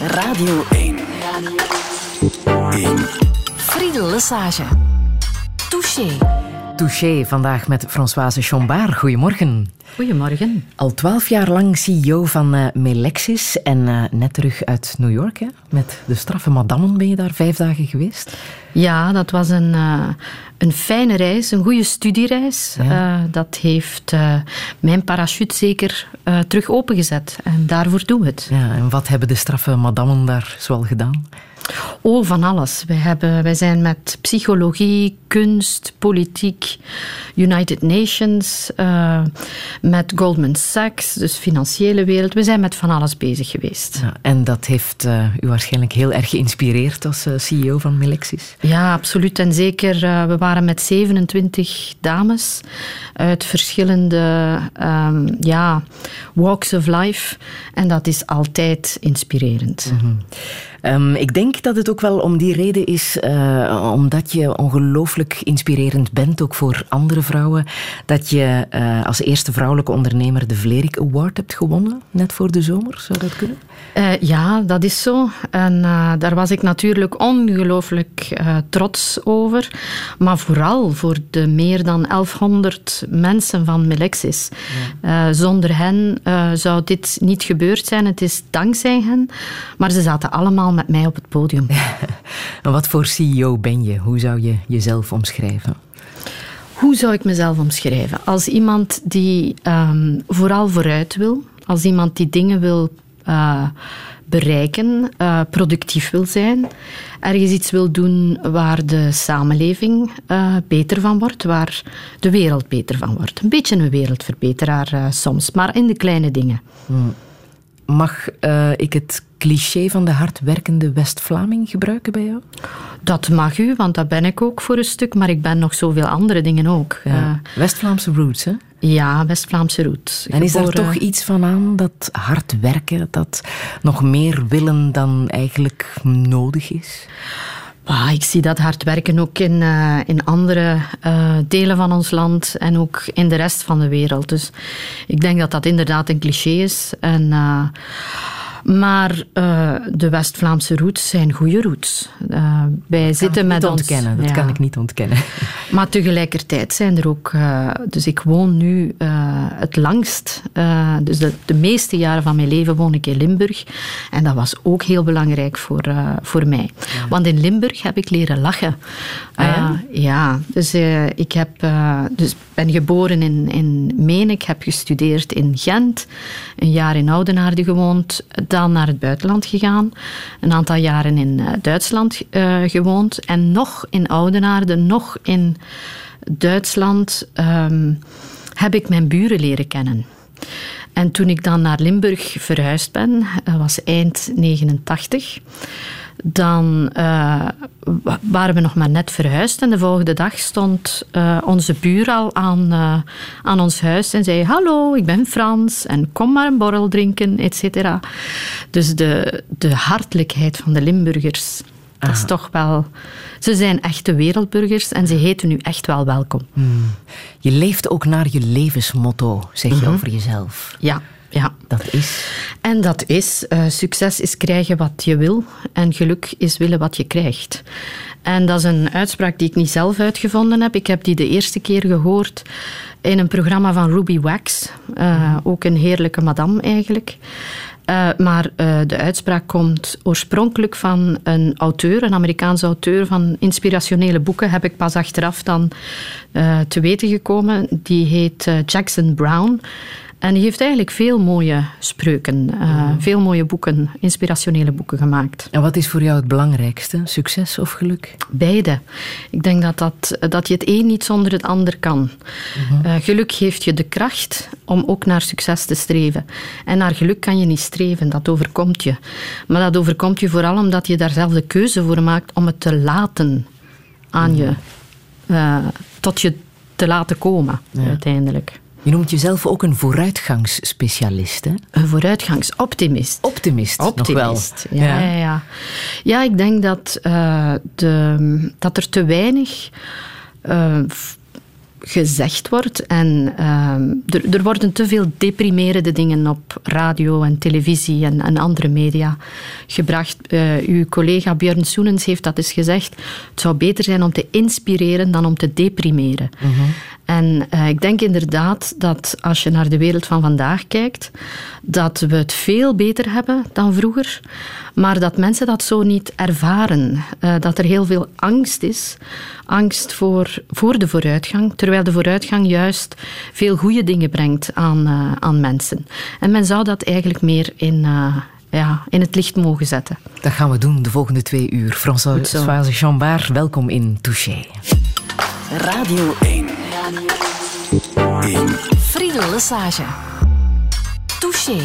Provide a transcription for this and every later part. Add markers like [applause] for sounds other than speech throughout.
Radio 1. 1. Friedel Lesage. Touché. Touché, vandaag met Françoise Chambard. Goedemorgen. Goedemorgen. Al twaalf jaar lang CEO van uh, Melexis en uh, net terug uit New York. Hè? Met de straffe madammen ben je daar vijf dagen geweest. Ja, dat was een, uh, een fijne reis, een goede studiereis. Ja. dat heeft mijn parachute zeker terug opengezet. En daarvoor doen we het. Ja, en wat hebben de straffe madammen daar zoal gedaan? Oh, van alles. Wij, hebben, wij zijn met psychologie, kunst, politiek, United Nations, uh, met Goldman Sachs, dus financiële wereld. We zijn met van alles bezig geweest. Ja, en dat heeft uh, u waarschijnlijk heel erg geïnspireerd als uh, CEO van Melexis? Ja, absoluut. En zeker, we waren met 27 dames uit verschillende um, ja, walks of life. En dat is altijd inspirerend. Mm -hmm. Um, ik denk dat het ook wel om die reden is, uh, omdat je ongelooflijk inspirerend bent, ook voor andere vrouwen, dat je uh, als eerste vrouwelijke ondernemer de Vlerik Award hebt gewonnen, net voor de zomer. Zou dat kunnen? Uh, ja, dat is zo. En daar was ik natuurlijk ongelooflijk trots over. Maar vooral voor de meer dan 1100 mensen van Melexis. Ja. zonder hen zou dit niet gebeurd zijn. Het is dankzij hen. Maar ze zaten allemaal met mij op het podium. [laughs] en wat voor CEO ben je? Hoe zou je jezelf omschrijven? Hoe zou ik mezelf omschrijven? Als iemand die um, vooral vooruit wil, als iemand die dingen wil uh, bereiken, uh, productief wil zijn, ergens iets wil doen waar de samenleving uh, beter van wordt, waar de wereld beter van wordt. Een beetje een wereldverbeteraar soms, maar in de kleine dingen. Hmm. Mag ik het cliché van de hardwerkende West-Vlaming gebruiken bij jou? Dat mag u, want dat ben ik ook voor een stuk, maar ik ben nog zoveel andere dingen ook. Ja. Uh, West-Vlaamse roots, hè? Ja, West-Vlaamse roots. En is daar toch iets van aan, dat hard werken, dat nog meer willen dan eigenlijk nodig is? Ah, ik zie dat hard werken ook in, uh, in andere uh, delen van ons land en ook in de rest van de wereld. Dus ik denk dat dat inderdaad een cliché is. En... Uh, maar uh, de West-Vlaamse roots zijn goede roots. Uh, wij dat zitten met ons. Ontkennen, dat ja. kan ik niet ontkennen. [laughs] Maar tegelijkertijd zijn er ook. Uh, dus ik woon nu het langst. dus de, de, meeste jaren van mijn leven woon ik in Limburg. En dat was ook heel belangrijk voor, voor mij. Ja. Want in Limburg heb ik leren lachen. Ah, ja? ja, dus ik heb, dus ben geboren in, in Menen. Ik heb gestudeerd in Gent. Een jaar in Oudenaarde gewoond dan naar het buitenland gegaan. Een aantal jaren in Duitsland uh, gewoond. En nog in Oudenaarde, nog in Duitsland um, heb ik mijn buren leren kennen. En toen ik dan naar Limburg verhuisd ben, dat was eind 89 dan uh, waren we nog maar net verhuisd. En de volgende dag stond uh, onze buur al aan, uh, aan ons huis en zei: Hallo, ik ben Frans en kom maar een borrel drinken, et cetera. Dus de, de hartelijkheid van de Limburgers. Dat is toch wel. Ze zijn echte wereldburgers en ze heten nu echt wel welkom. Hmm. Je leeft ook naar je levensmotto, zeg je mm -hmm. over jezelf. Ja. Ja. Dat is? En dat is, uh, succes is krijgen wat je wil en geluk is willen wat je krijgt. En dat is een uitspraak die ik niet zelf uitgevonden heb. Ik heb die de eerste keer gehoord in een programma van Ruby Wax. Uh, ook een heerlijke madame eigenlijk. Uh, maar uh, de uitspraak komt oorspronkelijk van een auteur, een Amerikaanse auteur van inspirationele boeken, heb ik pas achteraf dan uh, te weten gekomen. Die heet Jackson Brown. En die heeft eigenlijk veel mooie spreuken, uh, veel mooie boeken, inspirationele boeken gemaakt. En wat is voor jou het belangrijkste? Succes of geluk? Beide. Ik denk dat, dat, dat je het een niet zonder het ander kan. Uh -huh. uh, geluk geeft je de kracht om ook naar succes te streven. En naar geluk kan je niet streven, dat overkomt je. Maar dat overkomt je vooral omdat je daar zelf de keuze voor maakt om het te laten aan -huh. je, uh, tot je te laten komen, ja. uiteindelijk. Je noemt jezelf ook een vooruitgangsspecialist, hè? Een vooruitgangsoptimist. Optimist, Optimist, nog wel. Ja, ja. ja, ja. ik denk dat, uh, de, dat er te weinig uh, gezegd wordt. En ehm, er, er, worden te veel deprimerende dingen op radio en televisie en, en andere media gebracht. Uh, uw collega Björn Soenens heeft dat eens gezegd. Het zou beter zijn om te inspireren dan om te deprimeren. Mhm. En uh, ik denk inderdaad dat als je naar de wereld van vandaag kijkt, dat we het veel beter hebben dan vroeger, maar dat mensen dat zo niet ervaren. Uh, dat er heel veel angst is. Angst voor, voor de vooruitgang, terwijl de vooruitgang juist veel goede dingen brengt aan, uh, aan mensen. En men zou dat eigenlijk meer in, ja, in het licht mogen zetten. Dat gaan we doen de volgende twee uur. François Chambard, welkom in Touché. Radio 1. Radio 1. Friedel Lesage. Touché.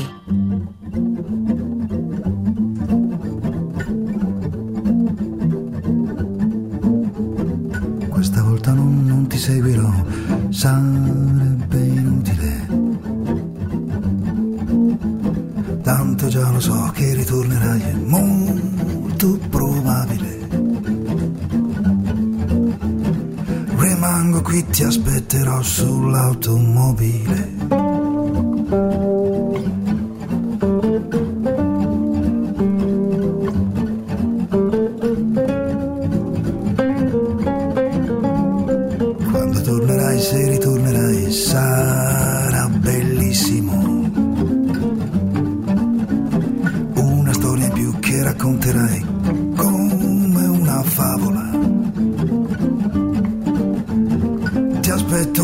Volta non, non ti seguirò, sarebbe inutile. Tanto già lo so che ritornerai, è molto probabile. Rimango qui, ti aspetterò sull'automobile.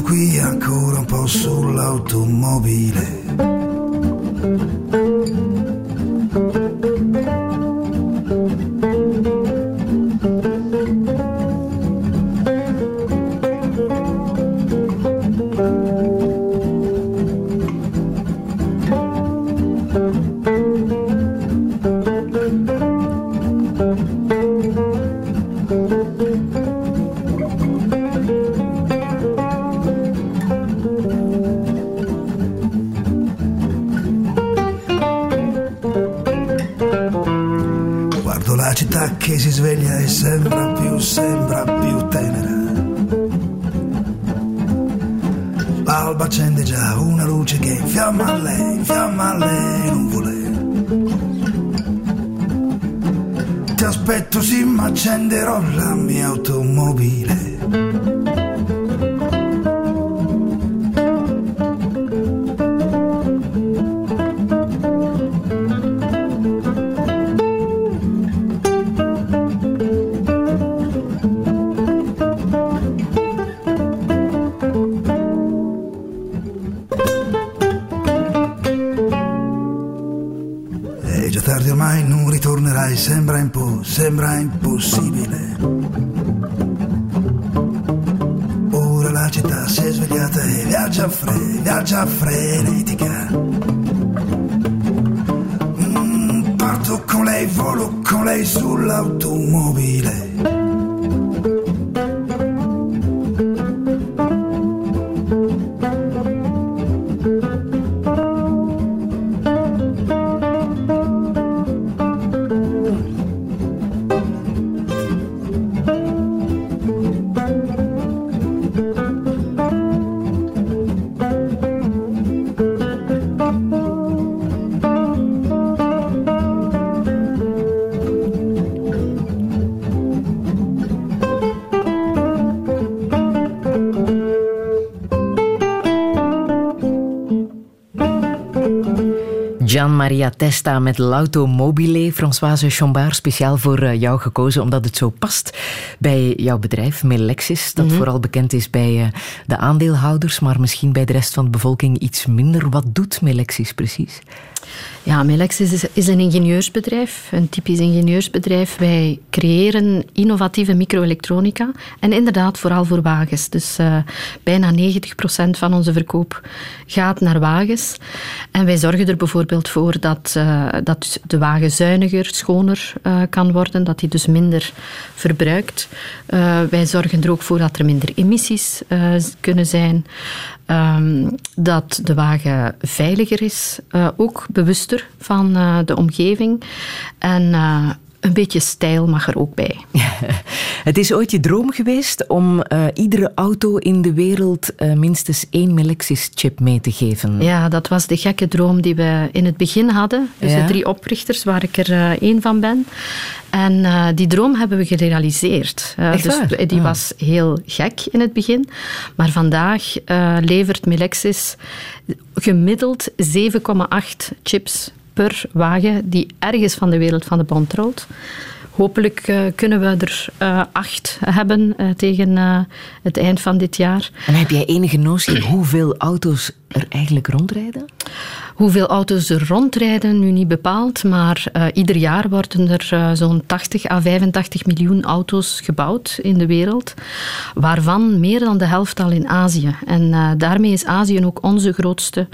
qui ancora un po' sull'automobile. Maria Testa met L'Automobile. Françoise Chambard, speciaal voor eh, jou gekozen, omdat het zo past bij jouw bedrijf, Melexis. Dat mhm. vooral bekend is bij eh, de aandeelhouders, maar misschien bij de rest van de bevolking iets minder. Wat doet Melexis precies? Ja, Melexis is, is een ingenieursbedrijf, een typisch ingenieursbedrijf. Wij creëren innovatieve microelektronica en inderdaad vooral voor wagens. Dus uh, bijna 90% van onze verkoop gaat naar wagens. En wij zorgen er bijvoorbeeld voor dat, uh, dat de wagen zuiniger, schoner uh, kan worden, dat die dus minder verbruikt. wij zorgen er ook voor dat er minder emissies kunnen zijn. Um, dat de wagen veiliger is, uh, ook bewuster van uh, de omgeving. En uh, een beetje stijl mag er ook bij. [laughs] Het is ooit je droom geweest om uh, iedere auto in de wereld uh, minstens één Melexis-chip mee te geven. Ja, dat was de gekke droom die we in het begin hadden. Dus ja. de drie oprichters, waar ik er uh, één van ben. En die droom hebben we gerealiseerd. dus die ah. was heel gek in het begin. Maar vandaag levert Melexis gemiddeld 7,8 chips per wagen die ergens van de wereld van de band rolt. Hopelijk uh, kunnen we er uh, acht hebben uh, tegen het eind van dit jaar. En heb jij enige notie [clears throat] hoeveel auto's er eigenlijk rondrijden? Hoeveel auto's er rondrijden, nu niet bepaald, maar ieder jaar worden er zo'n 80 à 85 miljoen auto's gebouwd in de wereld, waarvan meer dan de helft al in Azië. En daarmee is Azië ook onze grootste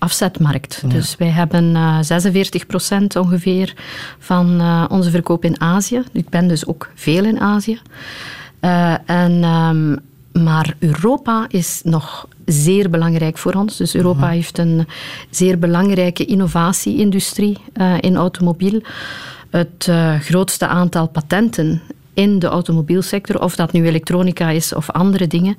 afzetmarkt. Dus wij hebben uh, eh, 46 procent ongeveer van uh, onze verkoop in Azië. Ik ben dus ook veel in Azië. Uh, en, um, maar Europa is nog zeer belangrijk voor ons. Dus Europa heeft een zeer belangrijke innovatieindustrie in automobiel. Het grootste aantal patenten in de automobielsector, of dat nu elektronica is of andere dingen,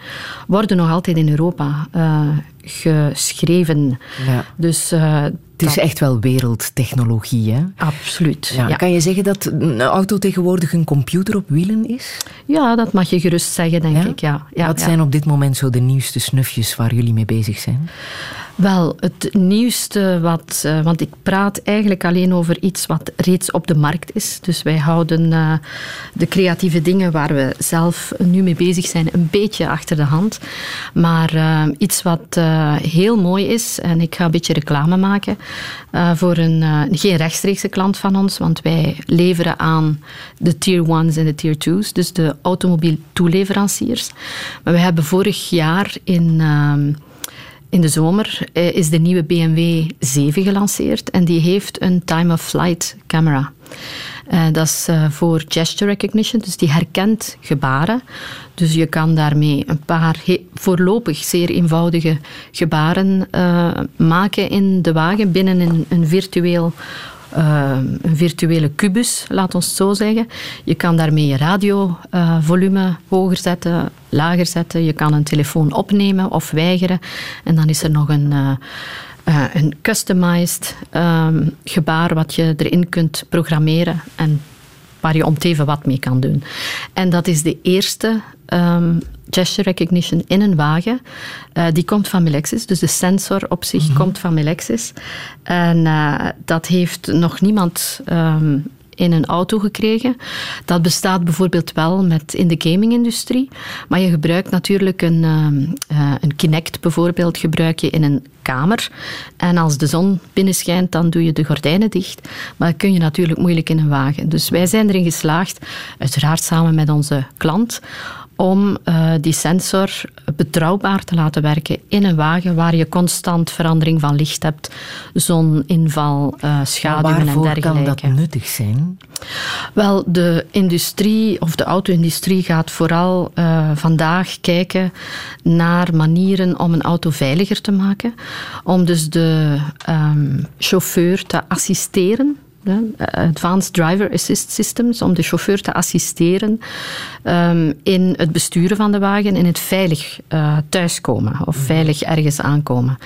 worden nog altijd in Europa uh, geschreven. Ja. Dus, uh, het is echt wel wereldtechnologie, hè? Absoluut. Ja. Kan je zeggen dat een auto tegenwoordig een computer op wielen is? Ja, dat mag je gerust zeggen, denk ik. Ja. Wat zijn op dit moment zo de nieuwste snufjes waar jullie mee bezig zijn? Wel, het nieuwste wat... Uh, want ik praat eigenlijk alleen over iets wat reeds op de markt is. Dus wij houden uh, de creatieve dingen waar we zelf nu mee bezig zijn een beetje achter de hand. Maar uh, iets wat heel mooi is, en ik ga een beetje reclame maken voor een, geen rechtstreekse klant van ons, want wij leveren aan de tier 1's en de tier 2's, dus de automobiel toeleveranciers. Maar we hebben vorig jaar in ehm, in de zomer eh, is de nieuwe BMW 7 gelanceerd en die heeft een time-of-flight camera. Uh, dat is uh, voor gesture recognition, dus die herkent gebaren. Dus je kan daarmee een paar voorlopig zeer eenvoudige gebaren maken in de wagen binnen een, een virtueel uh, een virtuele kubus, laat ons het zo zeggen. Je kan daarmee je radiovolume hoger zetten, lager zetten. Je kan een telefoon opnemen of weigeren. En dan is er nog een, uh, een customized um, gebaar wat je erin kunt programmeren en waar je om wat mee kan doen. En dat is de eerste um, gesture recognition in een wagen. Uh, die komt van Melexis, dus de sensor op zich mm -hmm. komt van Melexis. En uh, dat heeft nog niemand um, in een auto gekregen. Dat bestaat bijvoorbeeld wel met in de gaming-industrie. Maar je gebruikt natuurlijk een, uh, een Kinect bijvoorbeeld gebruik je in een kamer. En als de zon binnenschijnt, dan doe je de gordijnen dicht. Maar dat kun je natuurlijk moeilijk in een wagen. Dus wij zijn erin geslaagd, uiteraard samen met onze klant, om uh, die sensor betrouwbaar te laten werken in een wagen waar je constant verandering van licht hebt, zoninval, uh, schaduwen en dergelijke. kan dat nuttig zijn? Wel, de industrie of de auto-industrie gaat vooral uh, vandaag kijken naar manieren om een auto veiliger te maken, om dus de um, chauffeur te assisteren Advanced Driver Assist Systems, om de chauffeur te assisteren um, in het besturen van de wagen, in het veilig uh, thuiskomen of mhm. veilig ergens aankomen.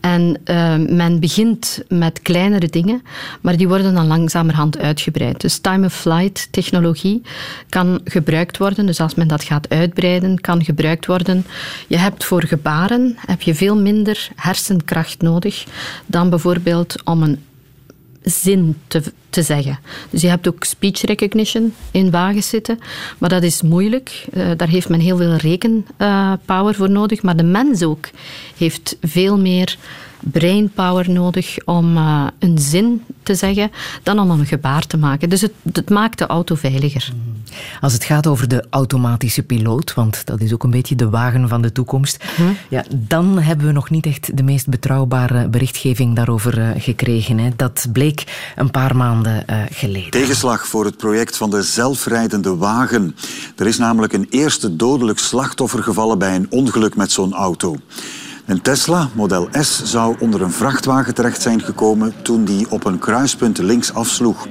En uh, men begint met kleinere dingen, maar die worden dan langzamerhand uitgebreid. Dus time-of-flight technologie kan gebruikt worden, dus als men dat gaat uitbreiden, kan gebruikt worden. Je hebt voor gebaren heb je veel minder hersenkracht nodig dan bijvoorbeeld om een zin te, te zeggen. Dus je hebt ook speech recognition in wagens zitten, maar dat is moeilijk. Uh, daar heeft men heel veel rekenpower voor nodig, maar de mens ook heeft veel meer brainpower nodig om uh, een zin te zeggen dan om een gebaar te maken. Dus het, het, maakt de auto veiliger. Als het gaat over de automatische piloot, want dat is ook een beetje de wagen van de toekomst, hm? ja, dan hebben we nog niet echt de meest betrouwbare berichtgeving daarover uh, gekregen. Hè. Dat bleek een paar maanden uh, geleden. Tegenslag voor het project van de zelfrijdende wagen. Er is namelijk een eerste dodelijk slachtoffer gevallen bij een ongeluk met zo'n auto. Een Tesla Model S zou onder een vrachtwagen terecht zijn gekomen toen die op een kruispunt links afsloeg.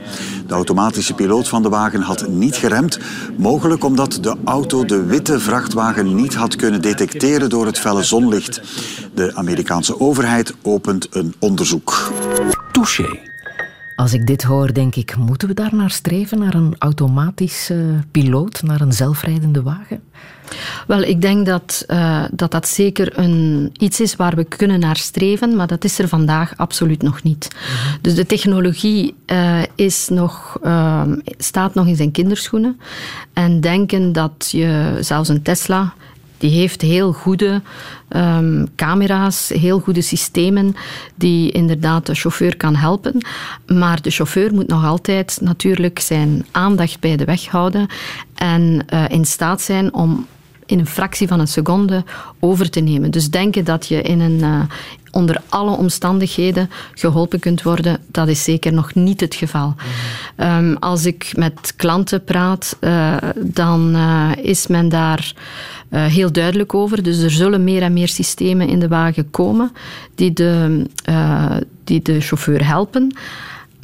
De automatische piloot van de wagen had niet geremd, mogelijk omdat de auto de witte vrachtwagen niet had kunnen detecteren door het felle zonlicht. De Amerikaanse overheid opent een onderzoek. Touché. Als ik dit hoor, denk ik, moeten we daar naar streven, naar een automatische piloot, naar een zelfrijdende wagen? Wel, ik denk dat, uh, dat dat zeker een, iets is waar we kunnen naar streven, maar dat is er vandaag absoluut nog niet. Mhm. Dus de technologie uh, is nog, uh, staat nog in zijn kinderschoenen. En denken dat je zelfs een Tesla die heeft heel goede um, camera's, heel goede systemen die inderdaad de chauffeur kan helpen. Maar de chauffeur moet nog altijd natuurlijk zijn aandacht bij de weg houden en uh, in staat zijn om in een fractie van een seconde over te nemen. Dus denken dat je in een, uh, onder alle omstandigheden geholpen kunt worden, dat is zeker nog niet het geval. Um, als ik met klanten praat, uh, dan uh, is men daar uh, heel duidelijk over. Dus er zullen meer en meer systemen in de wagen komen die de, die de chauffeur helpen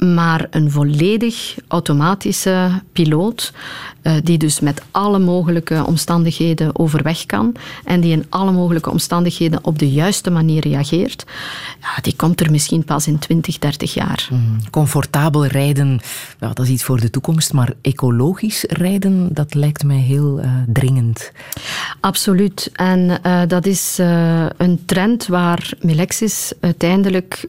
maar een volledig automatische piloot, uh, die dus met alle mogelijke omstandigheden overweg kan en die in alle mogelijke omstandigheden op de juiste manier reageert, ja, die komt er misschien pas in 20, 30 jaar. Mm, comfortabel rijden, dat is iets voor de toekomst, maar ecologisch rijden, dat lijkt mij heel uh, dringend. Absoluut. En uh, dat is een trend waar Melexis uiteindelijk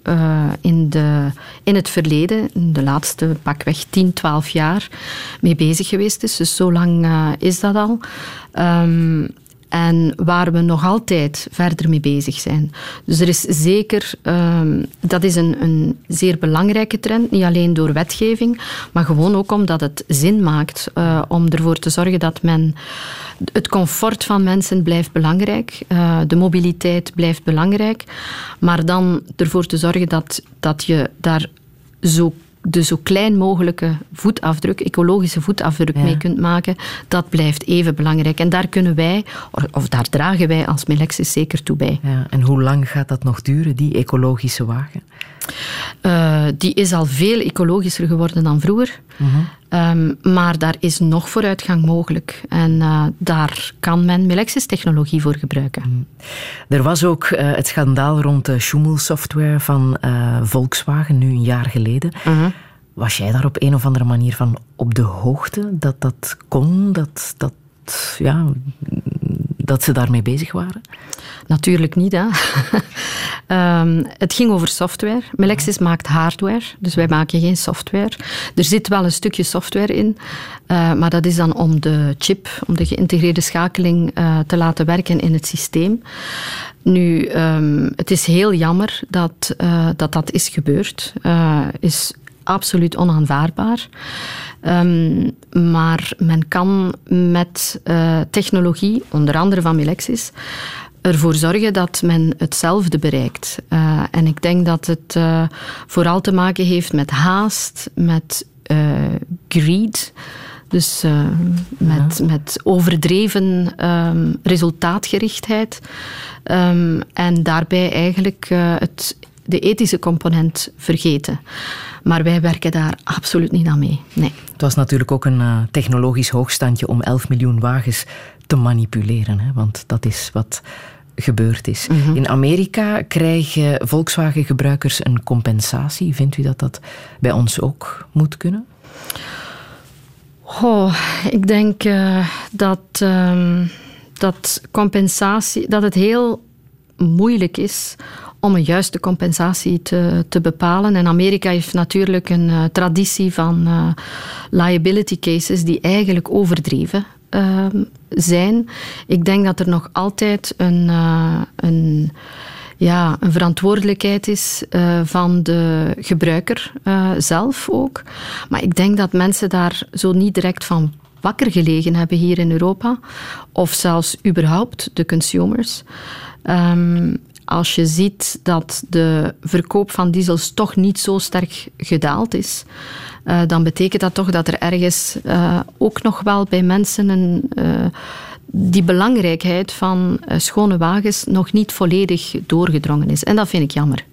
in, de, in het verleden de laatste pakweg 10, 12 jaar mee bezig geweest is. Dus zo lang uh, is dat al. Um, en waar we nog altijd verder mee bezig zijn. Dus er is zeker, um, dat is een, een, zeer belangrijke trend, niet alleen door wetgeving, maar gewoon ook omdat het zin maakt uh, om ervoor te zorgen dat men. Het comfort van mensen blijft belangrijk, uh, de mobiliteit blijft belangrijk, maar dan ervoor te zorgen dat, dat je daar zo de zo klein mogelijke voetafdruk, ecologische voetafdruk ja. mee kunt maken, dat blijft even belangrijk. En daar kunnen wij, of daar dragen wij als Melexis zeker toe bij. Ja, en hoe lang gaat dat nog duren, die ecologische wagen? Uh, die is al veel ecologischer geworden dan vroeger. Uh -huh. um, maar daar is nog vooruitgang mogelijk. En uh, daar kan men Melexis-technologie voor gebruiken. -huh. Er was ook uh, het schandaal rond de Schumel-software van Volkswagen, nu een jaar geleden. -huh. Was jij daar op een of andere manier van op de hoogte dat dat kon, dat, dat, ja, dat ze daarmee bezig waren? Natuurlijk niet. Hè. um, [laughs] het ging over software. Melexis maakt hardware, dus wij maken geen software. Er zit wel een stukje software in, uh, maar dat is dan om de chip, om de geïntegreerde schakeling uh, te laten werken in het systeem. Nu, um, het is heel jammer dat, uh, dat dat is gebeurd. is absoluut onaanvaardbaar. Um, maar men kan met uh, technologie, onder andere van Melexis, ervoor zorgen dat men hetzelfde bereikt. Uh, en ik denk dat het uh, vooral te maken heeft met haast, met greed. Dus uh, met, ja. met overdreven um, resultaatgerichtheid. Um, en daarbij eigenlijk uh, het, de ethische component vergeten. Maar wij werken daar absoluut niet aan mee. Nee. Het was natuurlijk ook een uh, technologisch hoogstandje om 11 miljoen wagens te manipuleren. Hè? Want dat is wat gebeurd is. Mm -hmm. In Amerika krijgen Volkswagen-gebruikers een compensatie. Vindt u dat dat bij ons ook moet kunnen? Oh, ik denk uh, dat, um, dat compensatie, dat het heel moeilijk is om een juiste compensatie te, te bepalen. En Amerika heeft natuurlijk een uh, traditie van uh, liability cases die eigenlijk overdreven uh, zijn. Ik denk dat er nog altijd een, uh, een, ja, een verantwoordelijkheid is van de gebruiker zelf ook. Maar ik denk dat mensen daar zo niet direct van wakker gelegen hebben hier in Europa. Of zelfs überhaupt de consumers. Um, als je ziet dat de verkoop van diesels toch niet zo sterk gedaald is, dan betekent dat toch dat er ergens ook nog wel bij mensen een die belangrijkheid van schone wagens nog niet volledig doorgedrongen is. En dat vind ik jammer.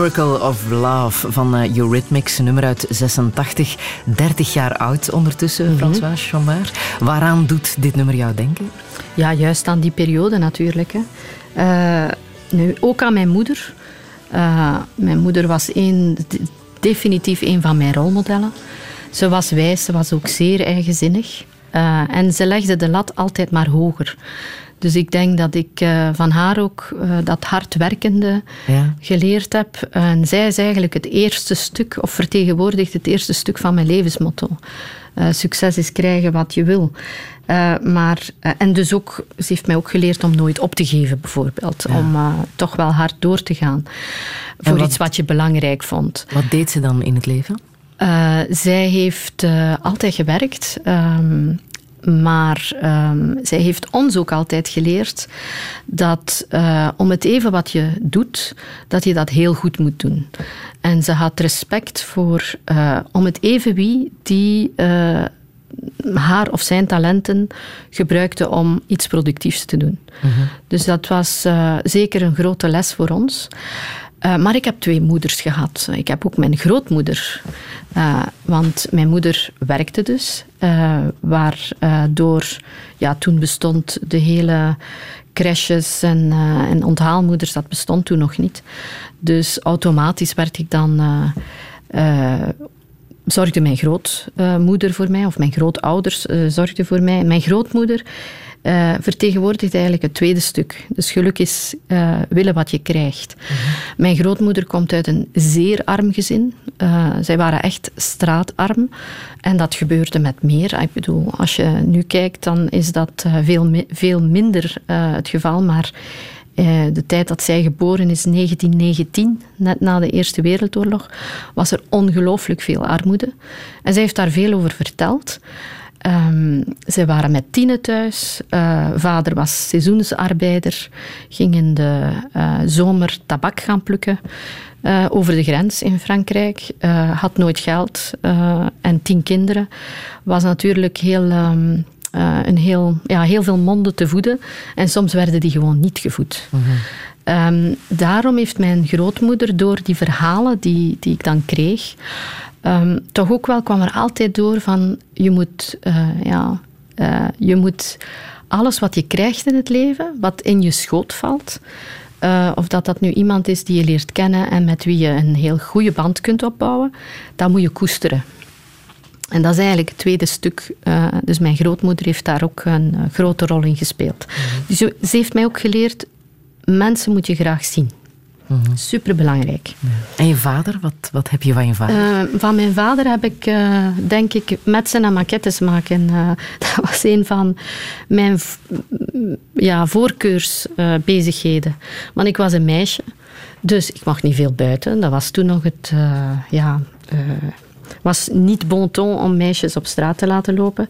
Miracle of Love van uh, Eurythmics, nummer uit 86. 30 jaar oud ondertussen, mm -hmm. François Chambard. Waaraan doet dit nummer jou denken? Ja, juist aan die periode natuurlijk. Hè. Uh, nu, ook aan mijn moeder. Uh, mijn moeder was een, definitief een van mijn rolmodellen. Ze was wijs, ze was ook zeer eigenzinnig. en ze legde de lat altijd maar hoger. Dus ik denk dat ik uh, van haar ook uh, dat hardwerkende ja. geleerd heb. En zij is eigenlijk het eerste stuk, of vertegenwoordigt het eerste stuk van mijn levensmotto. Uh, succes is krijgen wat je wil. maar, en dus ook, ze heeft mij ook geleerd om nooit op te geven, bijvoorbeeld. Ja. Om toch wel hard door te gaan voor wat, iets wat je belangrijk vond. Wat deed ze dan in het leven? zij heeft altijd gewerkt. Um, maar um, zij heeft ons ook altijd geleerd dat uh, om het even wat je doet, dat je dat heel goed moet doen. En ze had respect voor uh, om het even wie die uh, haar of zijn talenten gebruikte om iets productiefs te doen. Mm -hmm. Dus dat was zeker een grote les voor ons. Uh, maar ik heb twee moeders gehad. Ik heb ook mijn grootmoeder. Uh, want mijn moeder werkte dus. Uh, waardoor, ja, toen bestond de hele crèches en, en onthaalmoeders, dat bestond toen nog niet. Dus automatisch werd ik dan zorgde mijn grootmoeder voor mij, of mijn grootouders zorgden voor mij. Mijn grootmoeder uh, vertegenwoordigt eigenlijk het tweede stuk. Dus geluk is uh, willen wat je krijgt. Mhm. Mijn grootmoeder komt uit een zeer arm gezin. Uh, zij waren echt straatarm. En dat gebeurde met meer. Ik bedoel, als je nu kijkt, dan is dat veel, veel minder het geval. Maar de tijd dat zij geboren is, 1919, net na de Eerste Wereldoorlog, was er ongelooflijk veel armoede. En zij heeft daar veel over verteld. Um, zij waren met tienen thuis. Uh, vader was seizoensarbeider, ging in de uh, zomer tabak gaan plukken uh, over de grens in Frankrijk. had nooit geld en tien kinderen. Was natuurlijk heel, um, een heel, ja, heel veel monden te voeden. En soms werden die gewoon niet gevoed. -hmm. um, daarom heeft mijn grootmoeder door die verhalen die, die ik dan kreeg, Um, toch ook wel kwam er altijd door van je moet, uh, ja, uh, je moet alles wat je krijgt in het leven, wat in je schoot valt, uh, of dat dat nu iemand is die je leert kennen en met wie je een heel goede band kunt opbouwen, dat moet je koesteren. En dat is eigenlijk het tweede stuk. Uh, dus mijn grootmoeder heeft daar ook een grote rol in gespeeld. Mm -hmm. Dus ze heeft mij ook geleerd, mensen moet je graag zien. Mm Superbelangrijk. En je vader, wat, wat heb je van je vader? Uh, van mijn vader heb ik, uh, denk ik, metsen en maquettes maken. Uh, [laughs] dat was een van mijn ja, voorkeursbezigheden. Want ik was een meisje, dus ik mag niet veel buiten. Dat was toen nog het, ja was niet bon ton om meisjes op straat te laten lopen.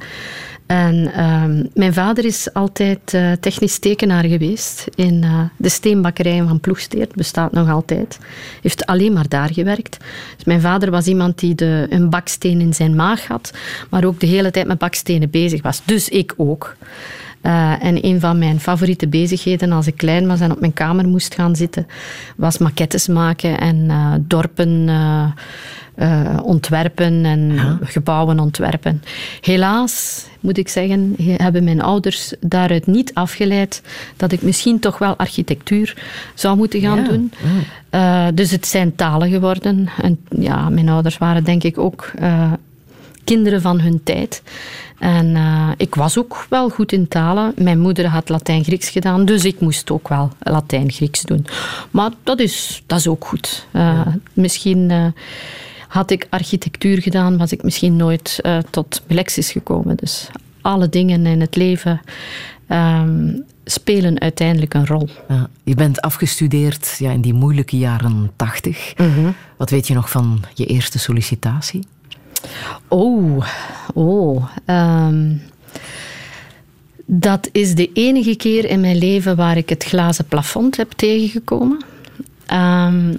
En um, mijn vader is altijd uh, technisch tekenaar geweest in uh, de steenbakkerij van Ploegsteert, bestaat nog altijd. Heeft alleen maar daar gewerkt. Dus mijn vader was iemand die de, een baksteen in zijn maag had, maar ook de hele tijd met bakstenen bezig was. Dus ik ook. Uh, en een van mijn favoriete bezigheden als ik klein was en op mijn kamer moest gaan zitten, was maquettes maken en dorpen uh, ontwerpen en gebouwen ontwerpen. Helaas, moet ik zeggen, hebben mijn ouders daaruit niet afgeleid dat ik misschien toch wel architectuur zou moeten gaan ja. doen. Dus het zijn talen geworden. En ja, mijn ouders waren denk ik ook kinderen van hun tijd. En uh, ik was ook wel goed in talen. Mijn moeder had Latijn-Grieks gedaan, dus ik moest ook wel Latijn-Grieks doen. Maar dat is, dat is ook goed. Uh, ja. Misschien uh, had ik architectuur gedaan, was ik misschien nooit tot Melexis gekomen. Dus alle dingen in het leven um, spelen uiteindelijk een rol. Ja, je bent afgestudeerd ja, in die moeilijke jaren tachtig. Mm -hmm. Wat weet je nog van je eerste sollicitatie? Oh, oh. Um, dat is de enige keer in mijn leven waar ik het glazen plafond heb tegengekomen. Um,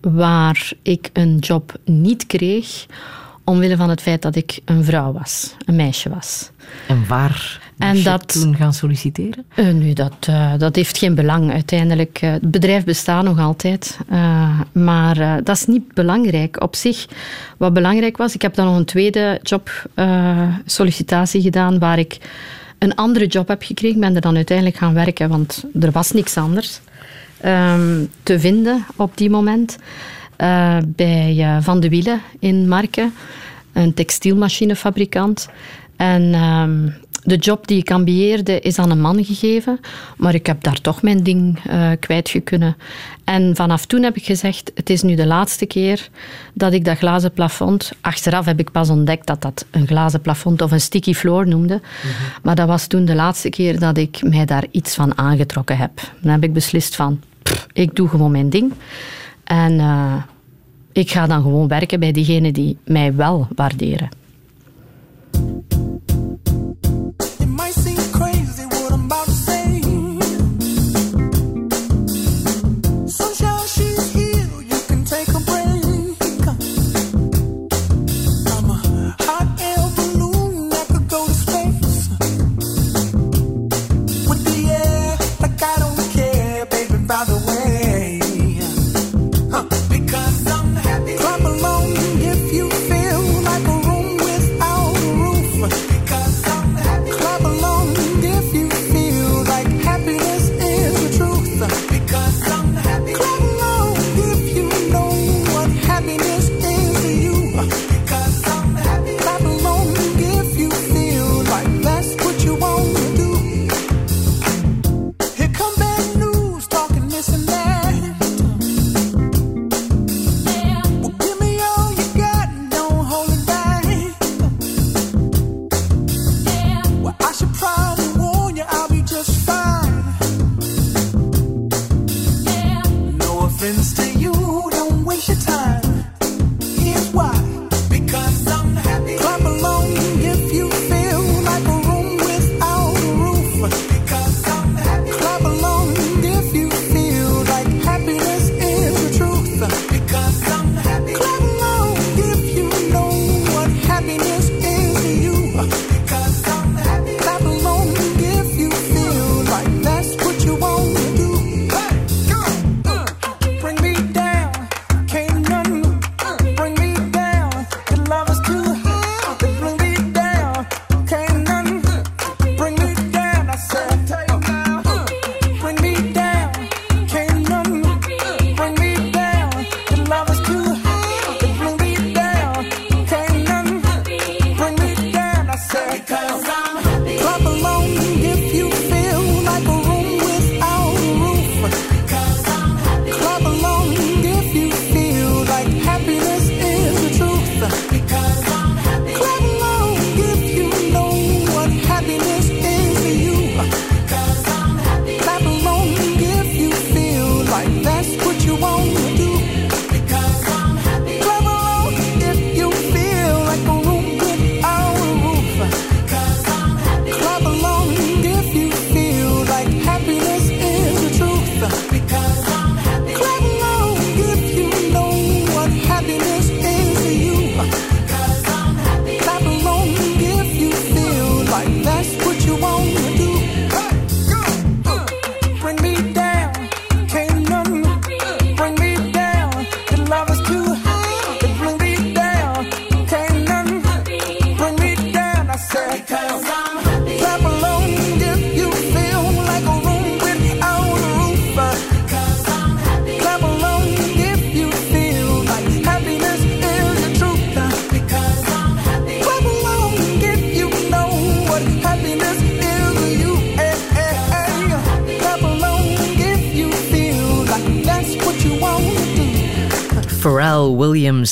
waar ik een job niet kreeg omwille van het feit dat ik een vrouw was, een meisje was. En waar en dat, toen gaan solliciteren? Uh, nu, dat, uh, dat heeft geen belang uiteindelijk. Uh, het bedrijf bestaat nog altijd. maar dat is niet belangrijk op zich. Wat belangrijk was, ik heb dan nog een tweede job sollicitatie gedaan waar ik een andere job heb gekregen. Ik ben er dan uiteindelijk gaan werken, want er was niks anders um, te vinden op die moment. Uh, bij uh, Van de Wielen in Marken, een textielmachinefabrikant. En um, de job die ik ambieerde is aan een man gegeven, maar ik heb daar toch mijn ding uh, kwijt kunnen. En vanaf toen heb ik gezegd, het is nu de laatste keer dat ik dat glazen plafond... Achteraf heb ik pas ontdekt dat dat een glazen plafond of een sticky floor noemde. Mhm. Maar dat was toen de laatste keer dat ik mij daar iets van aangetrokken heb. Dan heb ik beslist van, ik doe gewoon mijn ding. En uh, ik ga dan gewoon werken bij diegenen die mij wel waarderen.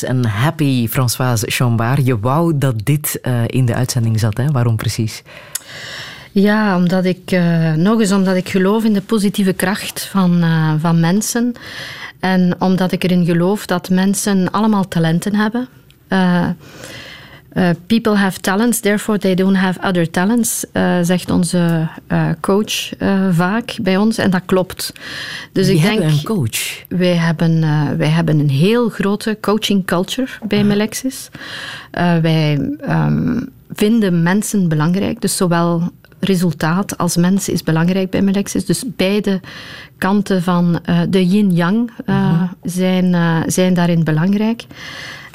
En Happy, Françoise Chambard. Je wou dat dit uh, in de uitzending zat, hè? Waarom precies? Ja, omdat ik, uh, nog eens omdat ik geloof in de positieve kracht van, uh, van mensen. En omdat ik erin geloof dat mensen allemaal talenten hebben. People have talents, therefore they don't have other talents, zegt onze coach vaak bij ons. En dat klopt. Dus ik denk, een coach? Wij hebben, wij hebben een heel grote coaching culture bij ah. Melexis. wij um, vinden mensen belangrijk, dus zowel resultaat als mens is belangrijk bij Melexis. Dus beide kanten van de yin-yang -huh. zijn, zijn daarin belangrijk.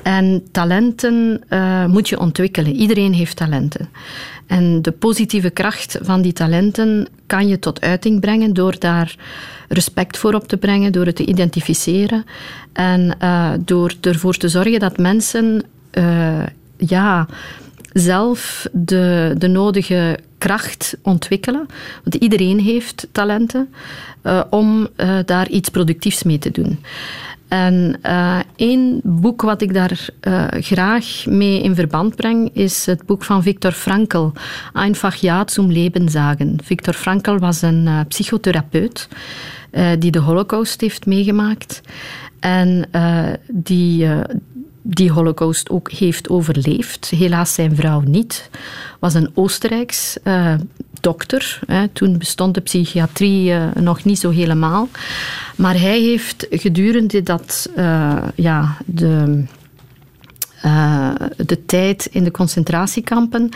En talenten moet je ontwikkelen. Iedereen heeft talenten. En de positieve kracht van die talenten kan je tot uiting brengen door daar respect voor op te brengen, door het te identificeren en uh, door ervoor te zorgen dat mensen uh, ja, zelf de, de nodige kracht ontwikkelen. Want iedereen heeft talenten om daar iets productiefs mee te doen. En uh, één boek wat ik daar uh, graag mee in verband breng, is het boek van Viktor Frankl, Einfach ja zum Leben sagen. Viktor Frankl was een uh, psychotherapeut die de holocaust heeft meegemaakt. En die die holocaust ook heeft overleefd. Helaas zijn vrouw niet. Was een Oostenrijks dokter. Hè. Toen bestond de psychiatrie uh, nog niet zo helemaal. Maar hij heeft gedurende dat, uh, ja, de, de tijd in de concentratiekampen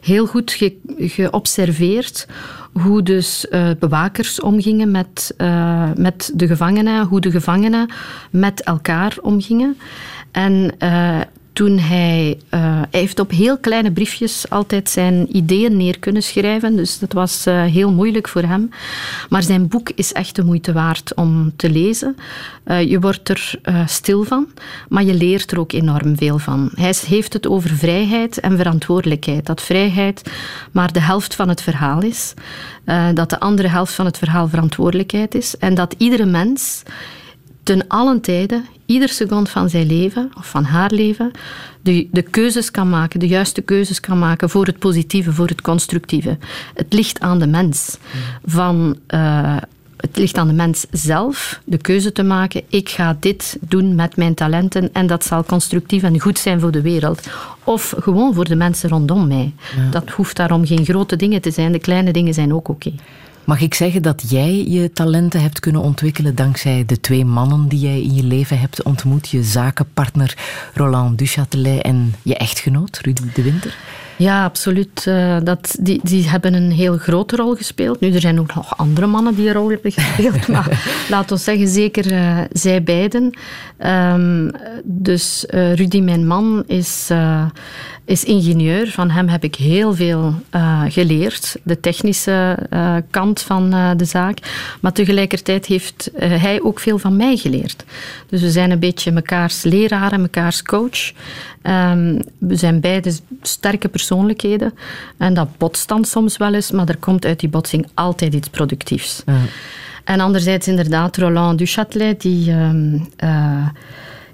heel goed ge geobserveerd hoe dus bewakers omgingen met, met de gevangenen, hoe de gevangenen met elkaar omgingen. En toen hij, heeft op heel kleine briefjes altijd zijn ideeën neer kunnen schrijven. Dus dat was uh, heel moeilijk voor hem. Maar zijn boek is echt de moeite waard om te lezen. Uh, je wordt er stil van, maar je leert er ook enorm veel van. Hij heeft het over vrijheid en verantwoordelijkheid. Dat vrijheid maar de helft van het verhaal is. dat de andere helft van het verhaal verantwoordelijkheid is. En dat iedere mens ten allen tijden, ieder seconde van zijn leven of van haar leven, de, de keuzes kan maken, de juiste keuzes kan maken voor het positieve, voor het constructieve. Het ligt aan de mens. Van, uh, het ligt aan de mens zelf de keuze te maken. Ik ga dit doen met mijn talenten en dat zal constructief en goed zijn voor de wereld. Of gewoon voor de mensen rondom mij. Dat hoeft daarom geen grote dingen te zijn. De kleine dingen zijn ook oké. Mag ik zeggen dat jij je talenten hebt kunnen ontwikkelen dankzij de twee mannen die jij in je leven hebt ontmoet? Je zakenpartner Roland Duchatelet en je echtgenoot Rudy de Winter? Ja, absoluut. Uh, dat, die, die hebben een heel grote rol gespeeld. Nu, er zijn ook nog andere mannen die een rol hebben gespeeld. [laughs] maar laten we zeggen, zeker uh, zij beiden. Um, dus uh, Rudy, mijn man, is is ingenieur. Van hem heb ik heel veel geleerd. De technische kant van de zaak. Maar tegelijkertijd heeft hij ook veel van mij geleerd. Dus we zijn een beetje mekaars leraren, mekaars coach. Um, we zijn beide sterke persoonlijkheden. En dat botst dan soms wel eens, maar er komt uit die botsing altijd iets productiefs. Ja. En anderzijds inderdaad Roland Duchatelet, die... Um,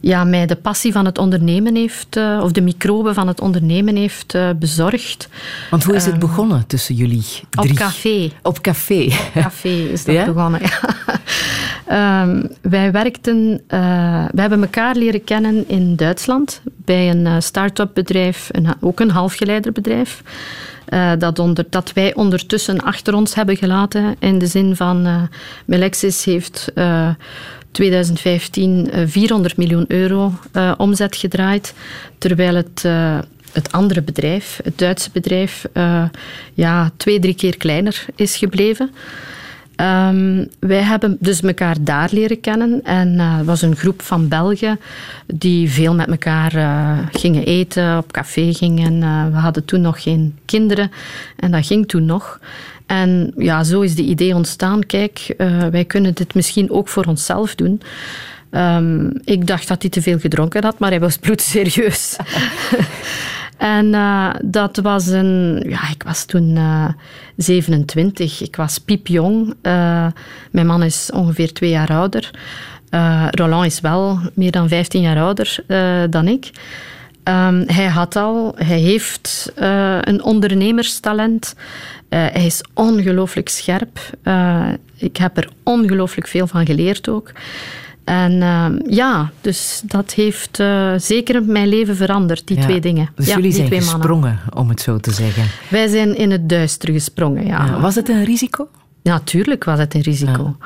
ja, mij de passie van het ondernemen heeft, uh, of de microben van het ondernemen heeft uh, bezorgd. Want hoe is het ehm, begonnen tussen jullie drie? Op café. Op café. Café is dat [laughs] ja? begonnen, ja. Um, wij werkten, uh, we hebben elkaar leren kennen in Duitsland bij een start-up bedrijf, een, ook een halfgeleiderbedrijf. Uh, dat, onder, dat, wij ondertussen achter ons hebben gelaten. In de zin van uh, Melexis heeft uh, 2015 400 eh, miljoen euro omzet gedraaid, terwijl het, het andere bedrijf, het Duitse bedrijf, ja, twee, drie keer kleiner is gebleven. Um, wij hebben dus elkaar daar leren kennen. En uh, was een groep van Belgen die veel met elkaar uh, gingen eten, op café gingen. Uh, we hadden toen nog geen kinderen en dat ging toen nog. En ja, zo is de idee ontstaan. Kijk, wij kunnen dit misschien ook voor onszelf doen. Um, ik dacht dat hij te veel gedronken had, maar hij was bloedserieus. [laughs] en uh, dat was een... Ja, ik was toen uh, eh, 27. Ik was piepjong. mijn man is ongeveer twee jaar ouder. Roland is wel meer dan 15 jaar ouder dan ik. Um, hij had al, hij heeft een ondernemerstalent. Hij is ongelooflijk scherp. Ik heb er ongelooflijk veel van geleerd ook. En ehm, ja, dus dat heeft zeker mijn leven veranderd, die twee dingen. Dus ja, jullie zijn gesprongen, om het zo te zeggen. Wij zijn in het duister gesprongen, ja. was het een risico? Natuurlijk was het een risico.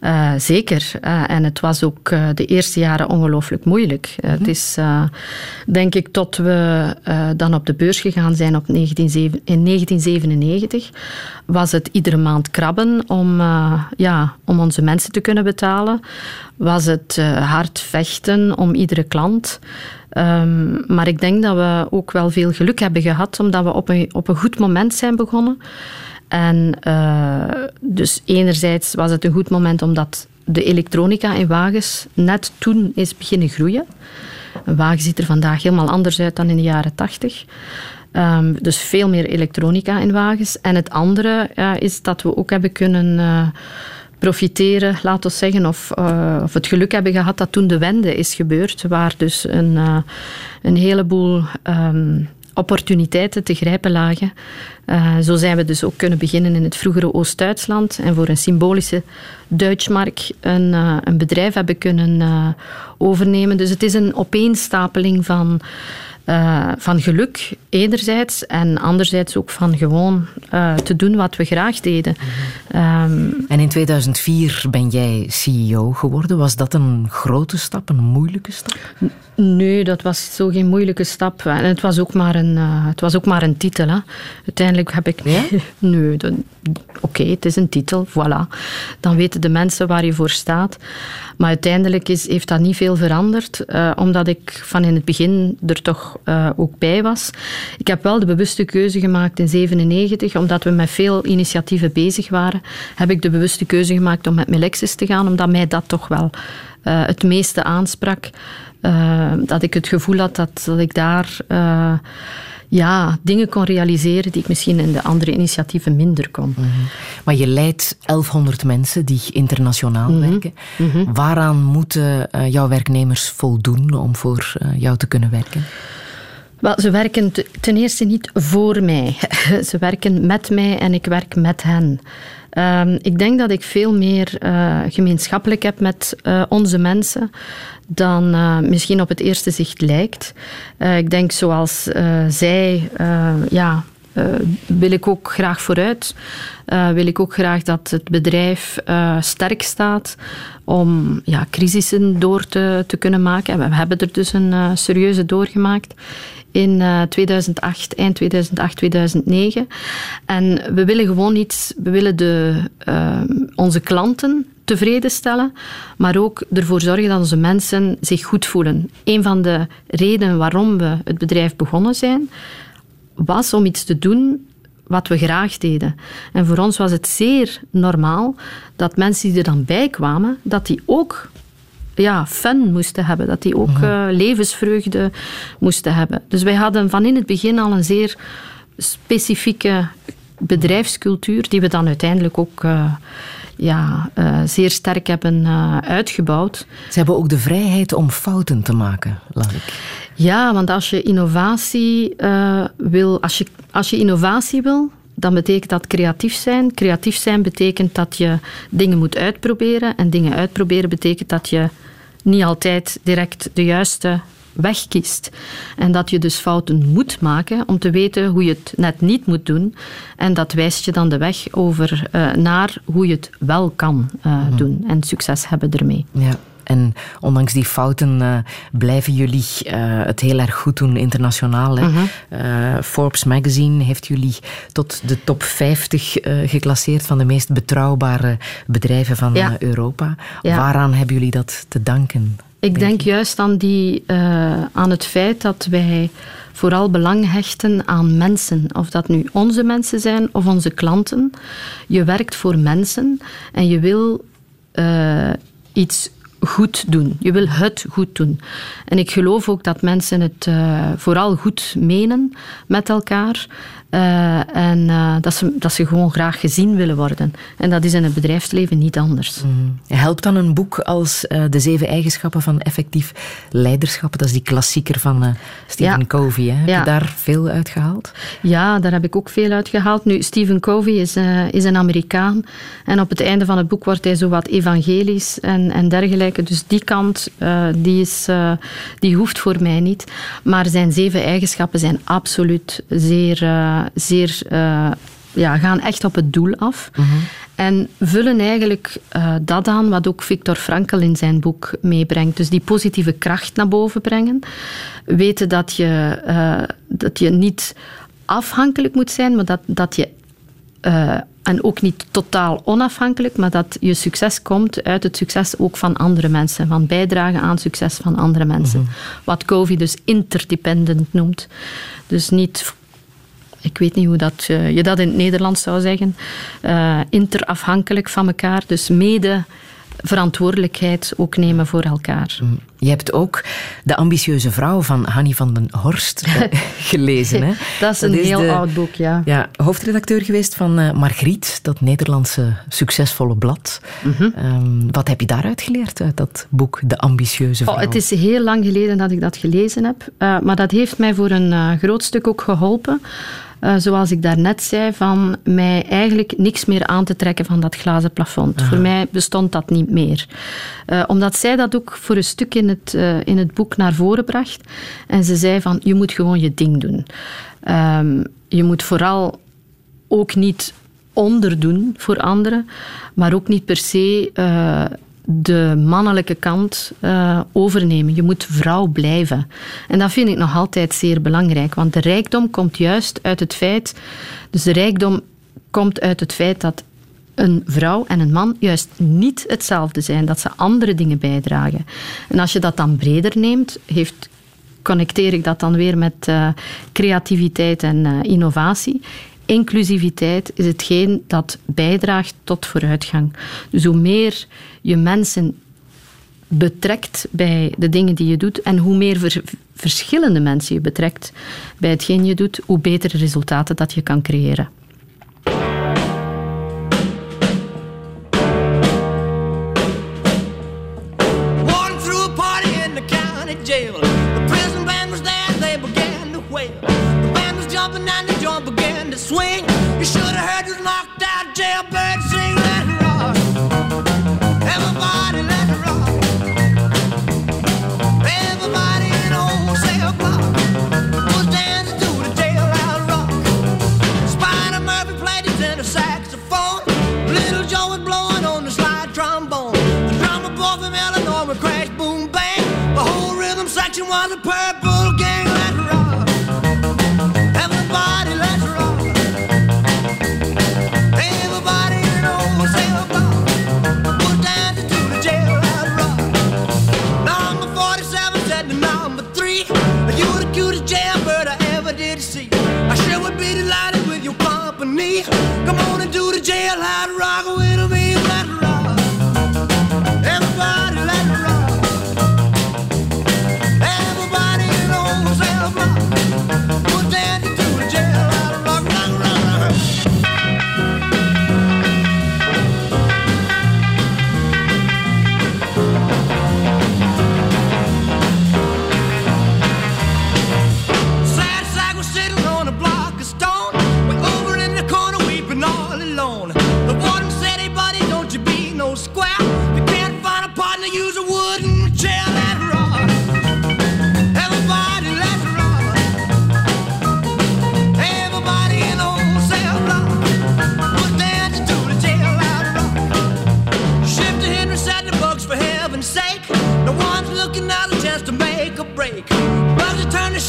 Uh, zeker. Uh, en het was ook uh, de eerste jaren ongelooflijk moeilijk. Mm -hmm. Het is, denk ik, tot we dan op de beurs gegaan zijn op 19, in 1997, was het iedere maand krabben om, ja, om onze mensen te kunnen betalen. Was het hard vechten om iedere klant. Um, maar ik denk dat we ook wel veel geluk hebben gehad, omdat we op een, op een goed moment zijn begonnen. En uh, dus enerzijds was het een goed moment omdat de elektronica in wagens net toen is beginnen groeien. Een wagen ziet er vandaag helemaal anders uit dan in de jaren tachtig. Ehm, dus veel meer elektronica in wagens. En het andere is dat we ook hebben kunnen profiteren, laten we zeggen, of, of het geluk hebben gehad dat toen de wende is gebeurd, waar dus een, een heleboel um, opportuniteiten te grijpen lagen. Uh, zo zijn we dus ook kunnen beginnen in het vroegere Oost-Duitsland en voor een symbolische Duitsmark een, uh, een bedrijf hebben kunnen uh, overnemen. Dus het is een opeenstapeling van van geluk enerzijds en anderzijds ook van gewoon te doen wat we graag deden. Um, en in 2004 ben jij CEO geworden. Was dat een grote stap, een moeilijke stap? Nee, dat was zo geen moeilijke stap. En het was ook maar een, uh, het was ook maar een titel. Hè. Uiteindelijk heb ik... Ja? [laughs] nee, oké, okay, het is een titel, voilà. Dan weten de mensen waar je voor staat. Maar uiteindelijk is, heeft dat niet veel veranderd, uh, omdat ik van in het begin er toch uh, ook bij was. Ik heb wel de bewuste keuze gemaakt in 1997, omdat we met veel initiatieven bezig waren, heb ik de bewuste keuze gemaakt om met Melexis te gaan, omdat mij dat toch wel uh, het meeste aansprak. dat ik het gevoel had dat, dat ik daar ja, dingen kon realiseren die ik misschien in de andere initiatieven minder kon. Mhm. Maar je leidt 1100 mensen die internationaal mhm. werken. Mhm. Waaraan moeten jouw werknemers voldoen om voor jou te kunnen werken? Wel, ze werken ten eerste niet voor mij. [laughs] ze werken met mij en ik werk met hen. Um, ik denk dat ik veel meer uh, gemeenschappelijk heb met uh, onze mensen dan uh, misschien op het eerste zicht lijkt. ik denk zoals zij, ja, wil ik ook graag vooruit. wil ik ook graag dat het bedrijf sterk staat om ja, crisissen door te, te kunnen maken. En we hebben er dus een serieuze doorgemaakt in 2008, eh, eind 2008, 2009. En we willen gewoon iets, we willen de, uh, onze klanten tevreden stellen, maar ook ervoor zorgen dat onze mensen zich goed voelen. Een van de redenen waarom we het bedrijf begonnen zijn, was om iets te doen wat we graag deden. En voor ons was het zeer normaal dat mensen die er dan bij kwamen, dat die ook ja, fun moesten hebben. Dat die ook uh, levensvreugde moesten hebben. Dus wij hadden van in het begin al een zeer specifieke bedrijfscultuur, die we dan uiteindelijk ook uh, ja, uh, zeer sterk hebben uitgebouwd. Ze hebben ook de vrijheid om fouten te maken, laat ik. Ja, want als je innovatie wil, als je, als je innovatie wil, dan betekent dat creatief zijn. Creatief zijn betekent dat je dingen moet uitproberen. En dingen uitproberen betekent dat je niet altijd direct de juiste weg kiest. En dat je dus fouten moet maken om te weten hoe je het net niet moet doen. En dat wijst je dan de weg over uh, naar hoe je het wel kan uh, doen en succes hebben ermee. Ja. En ondanks die fouten uh, blijven jullie uh, het heel erg goed doen internationaal. Uh -huh. uh, Forbes Magazine heeft jullie tot de top 50 geclasseerd van de meest betrouwbare bedrijven van ja. Europa. Ja. Waaraan hebben jullie dat te danken? Ik denk juist aan, die, aan het feit dat wij vooral belang hechten aan mensen. Of dat nu onze mensen zijn of onze klanten. Je werkt voor mensen en je wil iets goed doen. Je wil het goed doen. En ik geloof ook dat mensen het uh, vooral goed menen met elkaar. Uh, en uh, dat, ze, dat ze gewoon graag gezien willen worden. En dat is in het bedrijfsleven niet anders. Mm. Helpt dan een boek als uh, De Zeven Eigenschappen van Effectief Leiderschap? Dat is die klassieker van Stephen ja. Covey. Hè? Heb ja. je daar veel uit gehaald? Ja, daar heb ik ook veel uit gehaald. Nu, Stephen Covey is, is een Amerikaan. En op het einde van het boek wordt hij zo wat evangelisch en, en dergelijke. Dus die kant, die, is, die hoeft voor mij niet. Maar zijn zeven eigenschappen zijn absoluut zeer zeer, uh, ja, gaan echt op het doel af. Mm -hmm. En vullen eigenlijk uh, dat aan wat ook Viktor Frankl in zijn boek meebrengt. Dus die positieve kracht naar boven brengen. Weten dat je, uh, dat je niet afhankelijk moet zijn, maar dat, dat je en ook niet totaal onafhankelijk, maar dat je succes komt uit het succes ook van andere mensen, van bijdragen aan succes van andere mensen. Mm -hmm. Wat Covey dus interdependent noemt. Dus niet ik weet niet hoe dat, uh, je dat in het Nederlands zou zeggen, uh, interafhankelijk van elkaar. Dus mede verantwoordelijkheid ook nemen voor elkaar. Mm. Je hebt ook De ambitieuze vrouw van Hanny van den Horst [laughs] eh, gelezen. Hè? [laughs] dat is een heel oud boek, ja. ja. Hoofdredacteur geweest van uh, Margriet, dat Nederlandse succesvolle blad. Mhm. Ehm, wat heb je daaruit geleerd, uit dat boek De ambitieuze vrouw? Oh, het is heel lang geleden dat ik dat gelezen heb. Uh, maar dat heeft mij voor een groot stuk ook geholpen uh, zoals ik daarnet zei, van mij eigenlijk niks meer aan te trekken van dat glazen plafond. Voor mij bestond dat niet meer. Uh, omdat zij dat ook voor een stuk in het, uh, in het boek naar voren bracht. En ze zei van, je moet gewoon je ding doen. Um, je moet vooral ook niet onderdoen voor anderen, maar ook niet per se de mannelijke kant uh, overnemen. Je moet vrouw blijven. En dat vind ik nog altijd zeer belangrijk, want de rijkdom komt juist uit het feit. Dus de rijkdom komt uit het feit dat een vrouw en een man juist niet hetzelfde zijn, dat ze andere dingen bijdragen. En als je dat dan breder neemt, heeft connecteer ik dat dan weer met uh, creativiteit en uh, innovatie inclusiviteit is hetgeen dat bijdraagt tot vooruitgang. Dus hoe meer je mensen betrekt bij de dingen die je doet en hoe meer verschillende mensen je betrekt bij hetgeen je doet, hoe betere resultaten dat je kan creëren. Swing. You should have heard this knocked out jailbird sing. Let it rock. Everybody, let it rock. Everybody in old cell block was dancing to the jailhouse rock. Spider Murphy played his tenor saxophone. Little Joe was blowing on the slide trombone. The drummer boy from Illinois would crash, boom, bang. The whole rhythm section was a purple Come on and do the jailhouse rock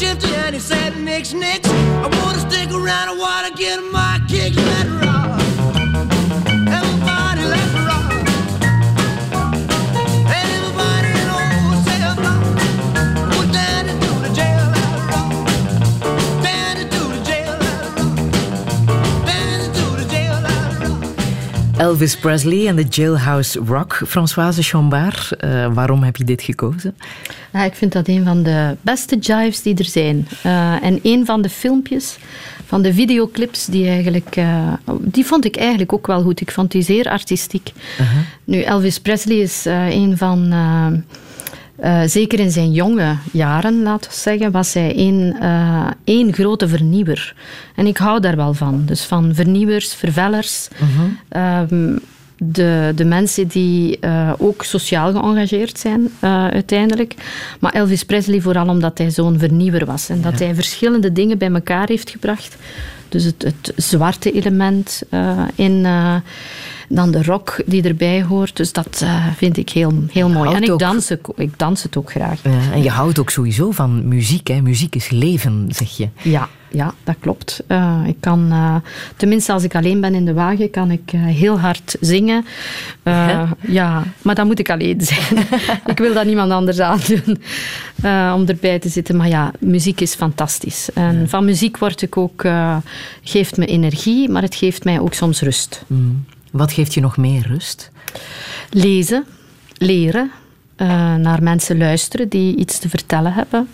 Shifter and he said, Nix, nix. I wanna stick around, I wanna get my kicks. Let rock. Everybody, let rock. Everybody in old cell block was dancing to the jail out rock. Dancing to the jail out rock. Dancing to the jail out rock. Elvis Presley en de Jailhouse Rock. Françoise Chambard, uh, waarom heb je dit gekozen? Ja, ik vind dat een van de beste jives die er zijn. Uh, en een van de filmpjes, van de videoclips, die, eigenlijk, uh, die vond ik eigenlijk ook wel goed. Ik vond die zeer artistiek. -huh. Nu, Elvis Presley is een van... Uh, zeker in zijn jonge jaren, laten we zeggen, was hij één, uh, één grote vernieuwer. En ik hou daar wel van. Dus van vernieuwers, vervellers. Uh -huh. um, de, de mensen die uh, ook sociaal geëngageerd zijn, uiteindelijk. Maar Elvis Presley vooral omdat hij zo'n vernieuwer was. En dat hij verschillende dingen bij elkaar heeft gebracht. Dus het, het zwarte element in dan de rock die erbij hoort. Dus dat uh, vind ik heel, heel mooi. En ik dans, ook, ik dans het ook graag. Ja, en je houdt ook sowieso van muziek. Hè? Muziek is leven, zeg je. Ja, ja dat klopt. Uh, ik kan, uh, tenminste als ik alleen ben in de wagen, kan ik heel hard zingen. Ja? ja? maar dan moet ik alleen [laughs] zijn. ik wil dat niemand anders aandoen om erbij te zitten. Maar ja, muziek is fantastisch. En ja. van muziek word ik ook, geeft me energie, maar het geeft mij ook soms rust. Mm. Wat geeft je nog meer rust? Lezen. leren, uh, naar mensen luisteren die iets te vertellen hebben.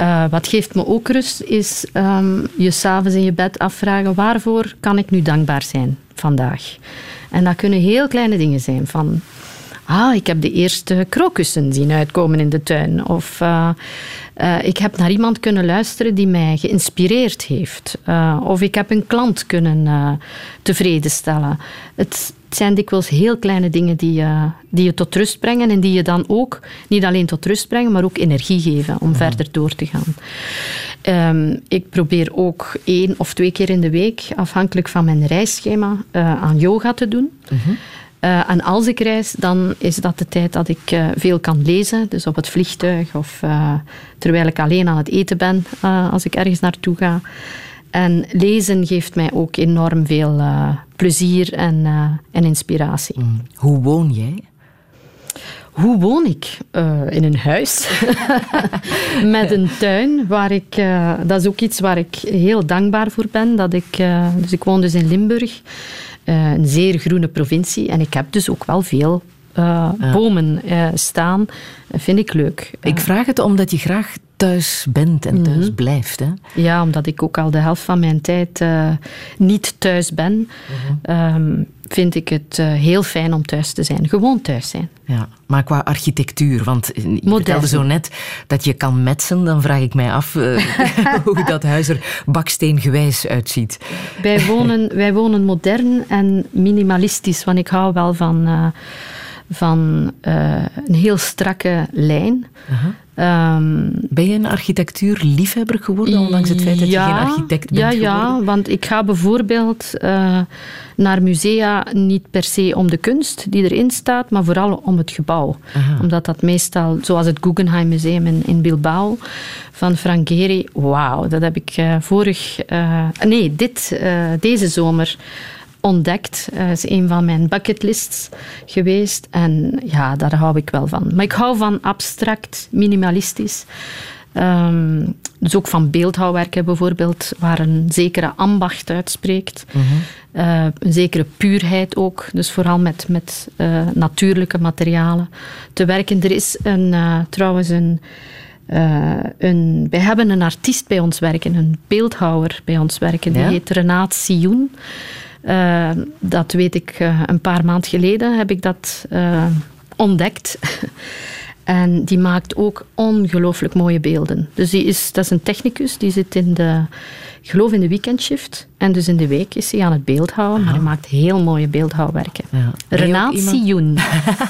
Uh, wat geeft me ook rust, is um, je s'avonds in je bed afvragen: waarvoor kan ik nu dankbaar zijn vandaag? En dat kunnen heel kleine dingen zijn. Van ah, ik heb de eerste krokussen zien uitkomen in de tuin. Of uh, uh, ik heb naar iemand kunnen luisteren die mij geïnspireerd heeft. Uh, of ik heb een klant kunnen tevreden stellen. Het zijn dikwijls heel kleine dingen die, die je tot rust brengen en die je dan ook niet alleen tot rust brengen, maar ook energie geven om verder door te gaan. Um, ik probeer ook één of twee keer in de week, afhankelijk van mijn reisschema, aan yoga te doen. -hmm. Uh, en als ik reis, dan is dat de tijd dat ik uh, veel kan lezen. Dus op het vliegtuig of uh, terwijl ik alleen aan het eten ben als ik ergens naartoe ga. En lezen geeft mij ook enorm veel plezier en, en inspiratie. Mm. Hoe woon jij? Hoe woon ik? in een huis [laughs] met een tuin. Waar ik, dat is ook iets waar ik heel dankbaar voor ben. Dat ik, dus ik woon dus in Limburg. Eh, een zeer groene provincie. En ik heb dus ook wel veel uh, bomen uh, staan. Dat vind ik leuk. Ik vraag het omdat je graag thuis bent en thuis mm blijft. Hè? Ja, omdat ik ook al de helft van mijn tijd uh, niet thuis ben, mm -hmm. um, vind ik het uh, heel fijn om thuis te zijn. Gewoon thuis zijn. Ja, maar qua architectuur, want je vertelde zo net dat je kan metsen, dan vraag ik mij af uh, [laughs] hoe dat huis er baksteengewijs uitziet. Wij wonen, wij wonen modern en minimalistisch, want ik hou wel van van uh, een heel strakke lijn. Um, ben je een architectuurliefhebber geworden, ondanks het feit dat ja, je geen architect bent ja, geworden? Ja, want ik ga bijvoorbeeld uh, naar musea niet per se om de kunst die erin staat, maar vooral om het gebouw. Omdat dat meestal, zoals het Guggenheim Museum in, in Bilbao van Frank Gehry, wauw, dat heb ik uh, vorig... nee, dit, deze zomer ontdekt. Dat is een van mijn bucketlists geweest. En ja, daar hou ik wel van. Maar ik hou van abstract, minimalistisch. Um, dus ook van beeldhouwwerken bijvoorbeeld, waar een zekere ambacht uitspreekt. Mm -hmm. uh, een zekere puurheid ook. Dus vooral met, met uh, natuurlijke materialen te werken. Er is een, uh, trouwens een... Een, wij hebben een artiest bij ons werken, een beeldhouwer bij ons werken, die heet Renaat Sioen. Uh, dat weet ik uh, een paar maanden geleden, heb ik dat uh, ontdekt. [laughs] en die maakt ook ongelooflijk mooie beelden. Dus die is, dat is een technicus, die zit in de, ik geloof in de weekendshift. En dus in de week is hij aan het beeldhouden, maar hij maakt heel mooie beeldhouwwerken. Ja. Renaat. Sioen.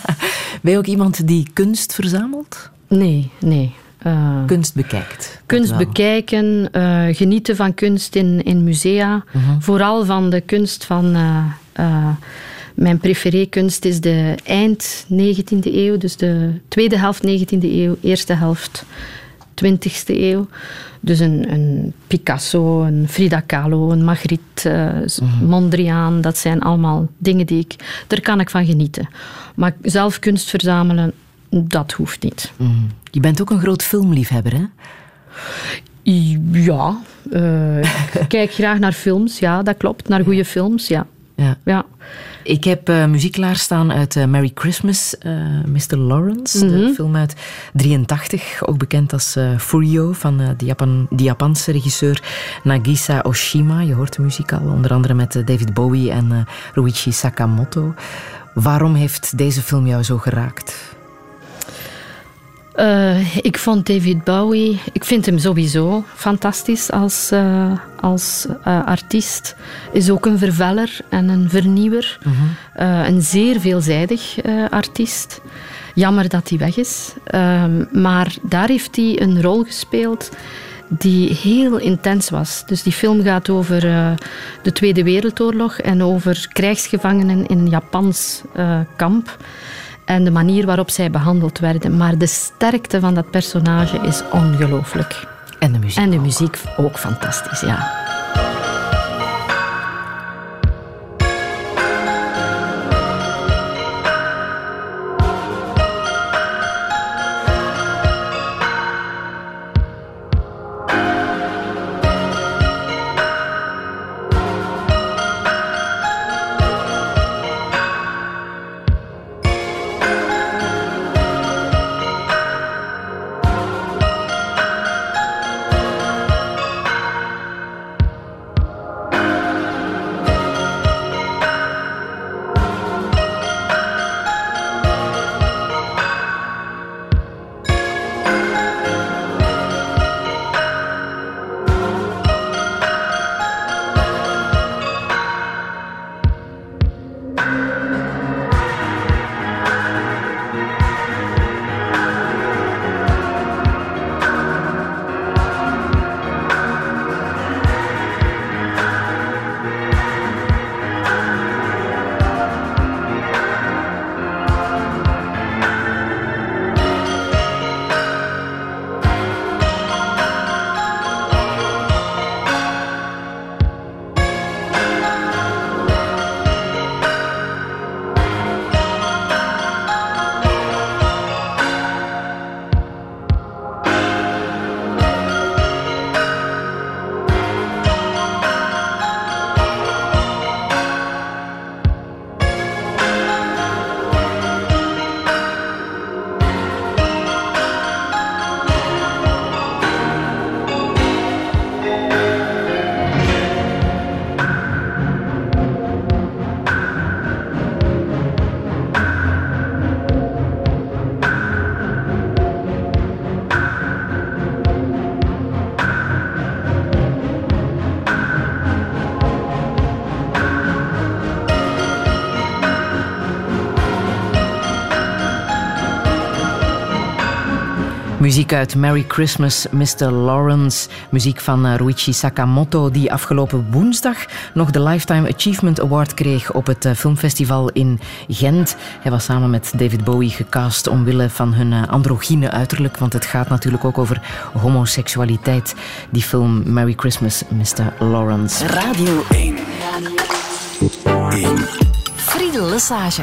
[laughs] ben je ook iemand die kunst verzamelt? Nee, nee. Uh, kunst bekijkt. Kunst bekijken, uh, genieten van kunst in, in musea. Uh Mhm. -huh. Vooral van de kunst van. Uh, mijn preferé kunst is de eind 19e eeuw, dus de tweede helft 19e eeuw, eerste helft 20e eeuw. Dus een, een Picasso, een Frida Kahlo, een Magritte, -huh. Mondriaan, dat zijn allemaal dingen die ik. Daar kan ik van genieten. Maar zelf kunst verzamelen, dat hoeft niet. Mm. Je bent ook een groot filmliefhebber, hè? Ja, uh, ik [laughs] kijk graag naar films, ja, dat klopt. Naar goede films, ja. ja. ja. Ik heb uh, muziek klaarstaan uit uh, Merry Christmas, Mr. Lawrence, mm -hmm. de film uit 83, ook bekend als Furio van de, Japan, de Japanse regisseur Nagisa Oshima. Je hoort de muziek al, onder andere met David Bowie en Ruichi Sakamoto. Waarom heeft deze film jou zo geraakt? Uh, ik vond David Bowie, ik vind hem sowieso fantastisch als, uh, als uh, artiest. Is ook een verveller en een vernieuwer. Mhm. -huh. een zeer veelzijdig artiest. Jammer dat hij weg is. maar daar heeft hij een rol gespeeld die heel intens was. Dus die film gaat over de Tweede Wereldoorlog en over krijgsgevangenen in een Japans kamp en de manier waarop zij behandeld werden. Maar de sterkte van dat personage is ongelooflijk. En de muziek. En de muziek ook, ook fantastisch, ja. Muziek uit Merry Christmas, Mr. Lawrence. Muziek van uh, Ruichi Sakamoto, die afgelopen woensdag nog de Lifetime Achievement Award kreeg op het uh, filmfestival in Gent. Hij was samen met David Bowie gecast omwille van hun uh, androgyne uiterlijk, want het gaat natuurlijk ook over homoseksualiteit. Die film Merry Christmas, Mr. Lawrence. Radio 1. Radio 1. Friedel Lesage.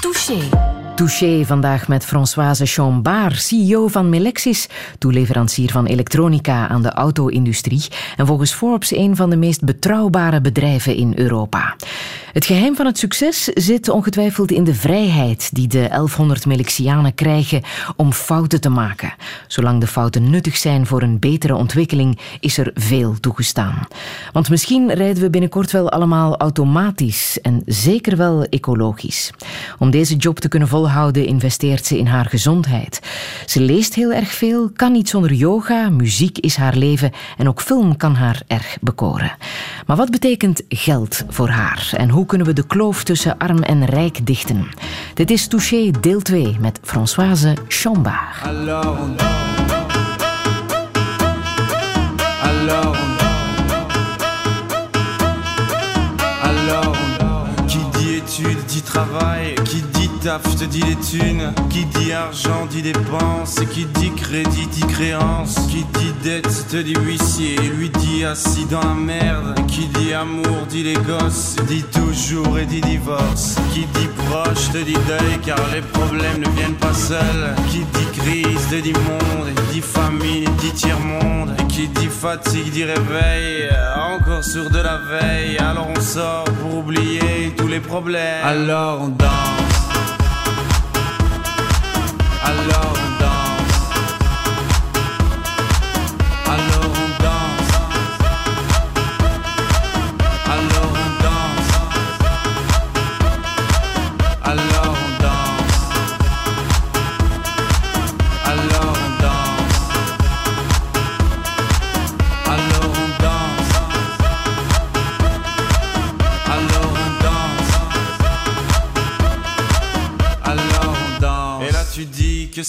Touché. Touché vandaag met Françoise Chambard, CEO van Melexis, toeleverancier van elektronica aan de auto-industrie en volgens Forbes een van de meest betrouwbare bedrijven in Europa. Het geheim van het succes zit ongetwijfeld in de vrijheid die de 1100 Melexianen krijgen om fouten te maken. Zolang de fouten nuttig zijn voor een betere ontwikkeling, is er veel toegestaan. Want misschien rijden we binnenkort wel allemaal automatisch en zeker wel ecologisch. Om deze job te kunnen volhouden, investeert ze in haar gezondheid. Ze leest heel erg veel, kan niet zonder yoga, muziek is haar leven en ook film kan haar erg bekoren. Maar wat betekent geld voor haar en kunnen we de kloof tussen arm en rijk dichten? Dit is Touché deel 2 met Françoise Chambard. Alors, alors, alors, qui dit études dit travail, qui dit te dit les thunes, qui dit argent dit dépense, qui dit crédit dit créance, qui dit dette te dit huissier, lui dit assis dans la merde, qui dit amour dit les gosses, dit toujours et dit divorce, qui dit proche te dit deuil car les problèmes ne viennent pas seuls, qui dit crise te dit monde, dit famine dit tiers-monde, et qui dit fatigue dit réveil, encore sur de la veille, alors on sort pour oublier tous les problèmes, alors on danse. love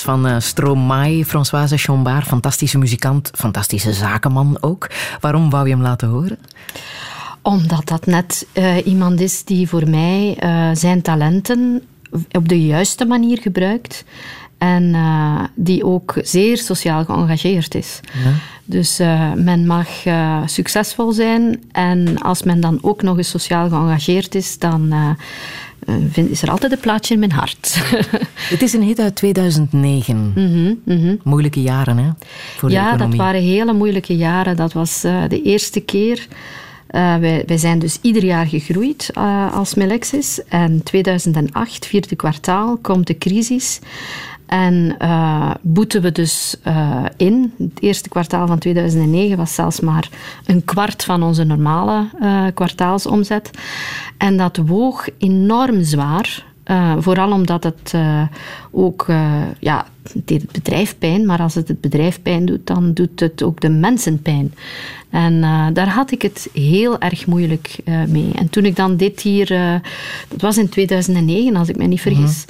Van uh, Stromae, Françoise Chambard, fantastische muzikant, fantastische zakenman ook. Waarom wou je hem laten horen? Omdat dat net uh, iemand is die voor mij uh, zijn talenten op de juiste manier gebruikt. En uh, die ook zeer sociaal geëngageerd is. Ja. Dus men mag succesvol zijn. En als men dan ook nog eens sociaal geëngageerd is, dan vind, is er altijd een plaatje in mijn hart. [laughs] Het is een hit uit 2009. Mhm, Moeilijke jaren, hè? Voor ja, de economie. dat waren hele moeilijke jaren. Dat was eh, de eerste keer. Eh, wij, wij zijn dus ieder jaar gegroeid eh, als Melexis. En 2008, vierde kwartaal, komt de crisis. En eh, boeten we dus eh, in. Het eerste kwartaal van 2009 was zelfs maar een kwart van onze normale eh, kwartaalsomzet. En dat woog enorm zwaar. Vooral omdat het ook, ja, het deed het bedrijf pijn, maar als het het bedrijf pijn doet, dan doet het ook de mensen pijn. En daar had ik het heel erg moeilijk mee. En toen ik dan dit hier, eh, dat was in 2009 als ik me niet vergis,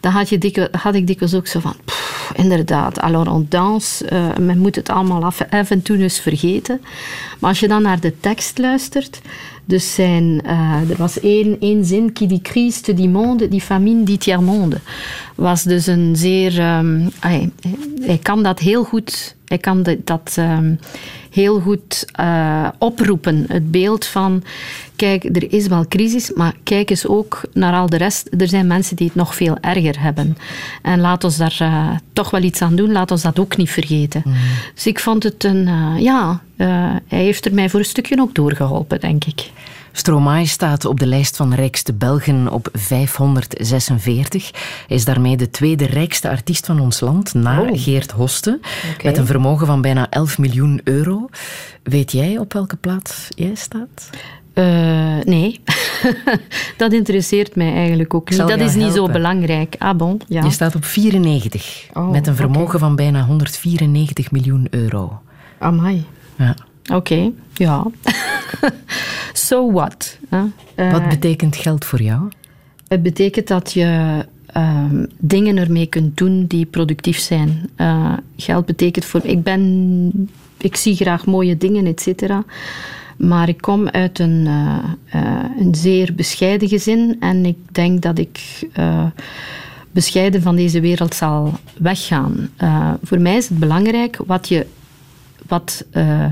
dan had, je had ik dikwijls ook zo van, pff, inderdaad, alors on danse, eh, men moet het allemaal af, af en toe eens vergeten. Maar als je dan naar de tekst luistert, dus zijn, eh, er was één, één zin, qui dit crise dit monde, die famine dit tiers-monde. Was dus een zeer, ehm, hij, kan dat heel goed, hij kan dat ehm, heel goed eh, oproepen. Het beeld van, kijk, er is wel crisis, maar kijk eens ook naar al de rest. Er zijn mensen die het nog veel erger hebben. En laat ons daar eh, toch wel iets aan doen, laat ons dat ook niet vergeten. Dus ik vond het een, eh, ja, hij heeft er mij voor een stukje ook doorgeholpen, denk ik. Stromae staat op de lijst van rijkste Belgen op 546. Hij is daarmee de tweede rijkste artiest van ons land, na Oh. Geert Hoste, met een vermogen van bijna 11 miljoen euro. Weet jij op welke plaats jij staat? Eh, nee, [laughs] dat interesseert mij eigenlijk ook niet. Dat is niet zo belangrijk. Ah bon, ja. Je staat op 94, Oh, met een vermogen van bijna 194 miljoen euro. Amai. Ja. Oké, ja. [laughs] so what? hè? Eh, Wat betekent geld voor jou? Het betekent dat je ehm, dingen ermee kunt doen die productief zijn. Eh, geld betekent voor... Ik ben... Ik zie graag mooie dingen, et cetera. Maar ik kom uit een, eh, een zeer bescheiden gezin. En ik denk dat ik bescheiden van deze wereld zal weggaan. Voor mij is het belangrijk wat je... Wat, eh,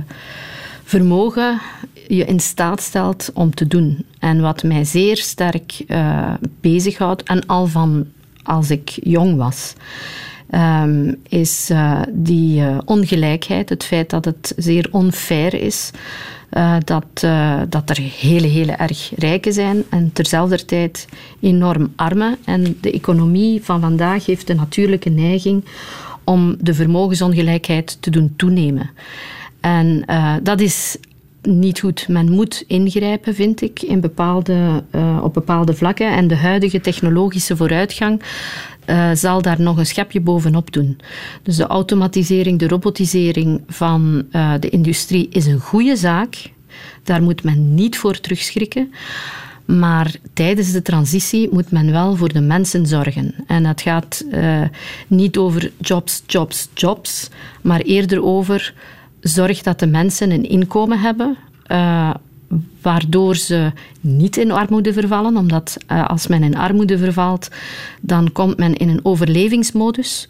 vermogen je in staat stelt om te doen. En wat mij zeer sterk eh bezighoudt, en al van als ik jong was, ehm, is eh, die ongelijkheid, het feit dat het zeer onfair is. dat, dat er hele, hele erg rijken zijn en terzelfde tijd enorm armen. En de economie van vandaag heeft de natuurlijke neiging om de vermogensongelijkheid te doen toenemen. En eh, dat is niet goed. Men moet ingrijpen, vind ik, in bepaalde, eh, op bepaalde vlakken. En de huidige technologische vooruitgang eh, zal daar nog een schepje bovenop doen. Dus de automatisering, de robotisering van de industrie is een goede zaak. Daar moet men niet voor terugschrikken. Maar tijdens de transitie moet men wel voor de mensen zorgen. En dat gaat eh, niet over jobs, jobs, jobs, maar eerder over zorg dat de mensen een inkomen hebben. eh, waardoor ze niet in armoede vervallen, omdat eh, als men in armoede vervalt, dan komt men in een overlevingsmodus.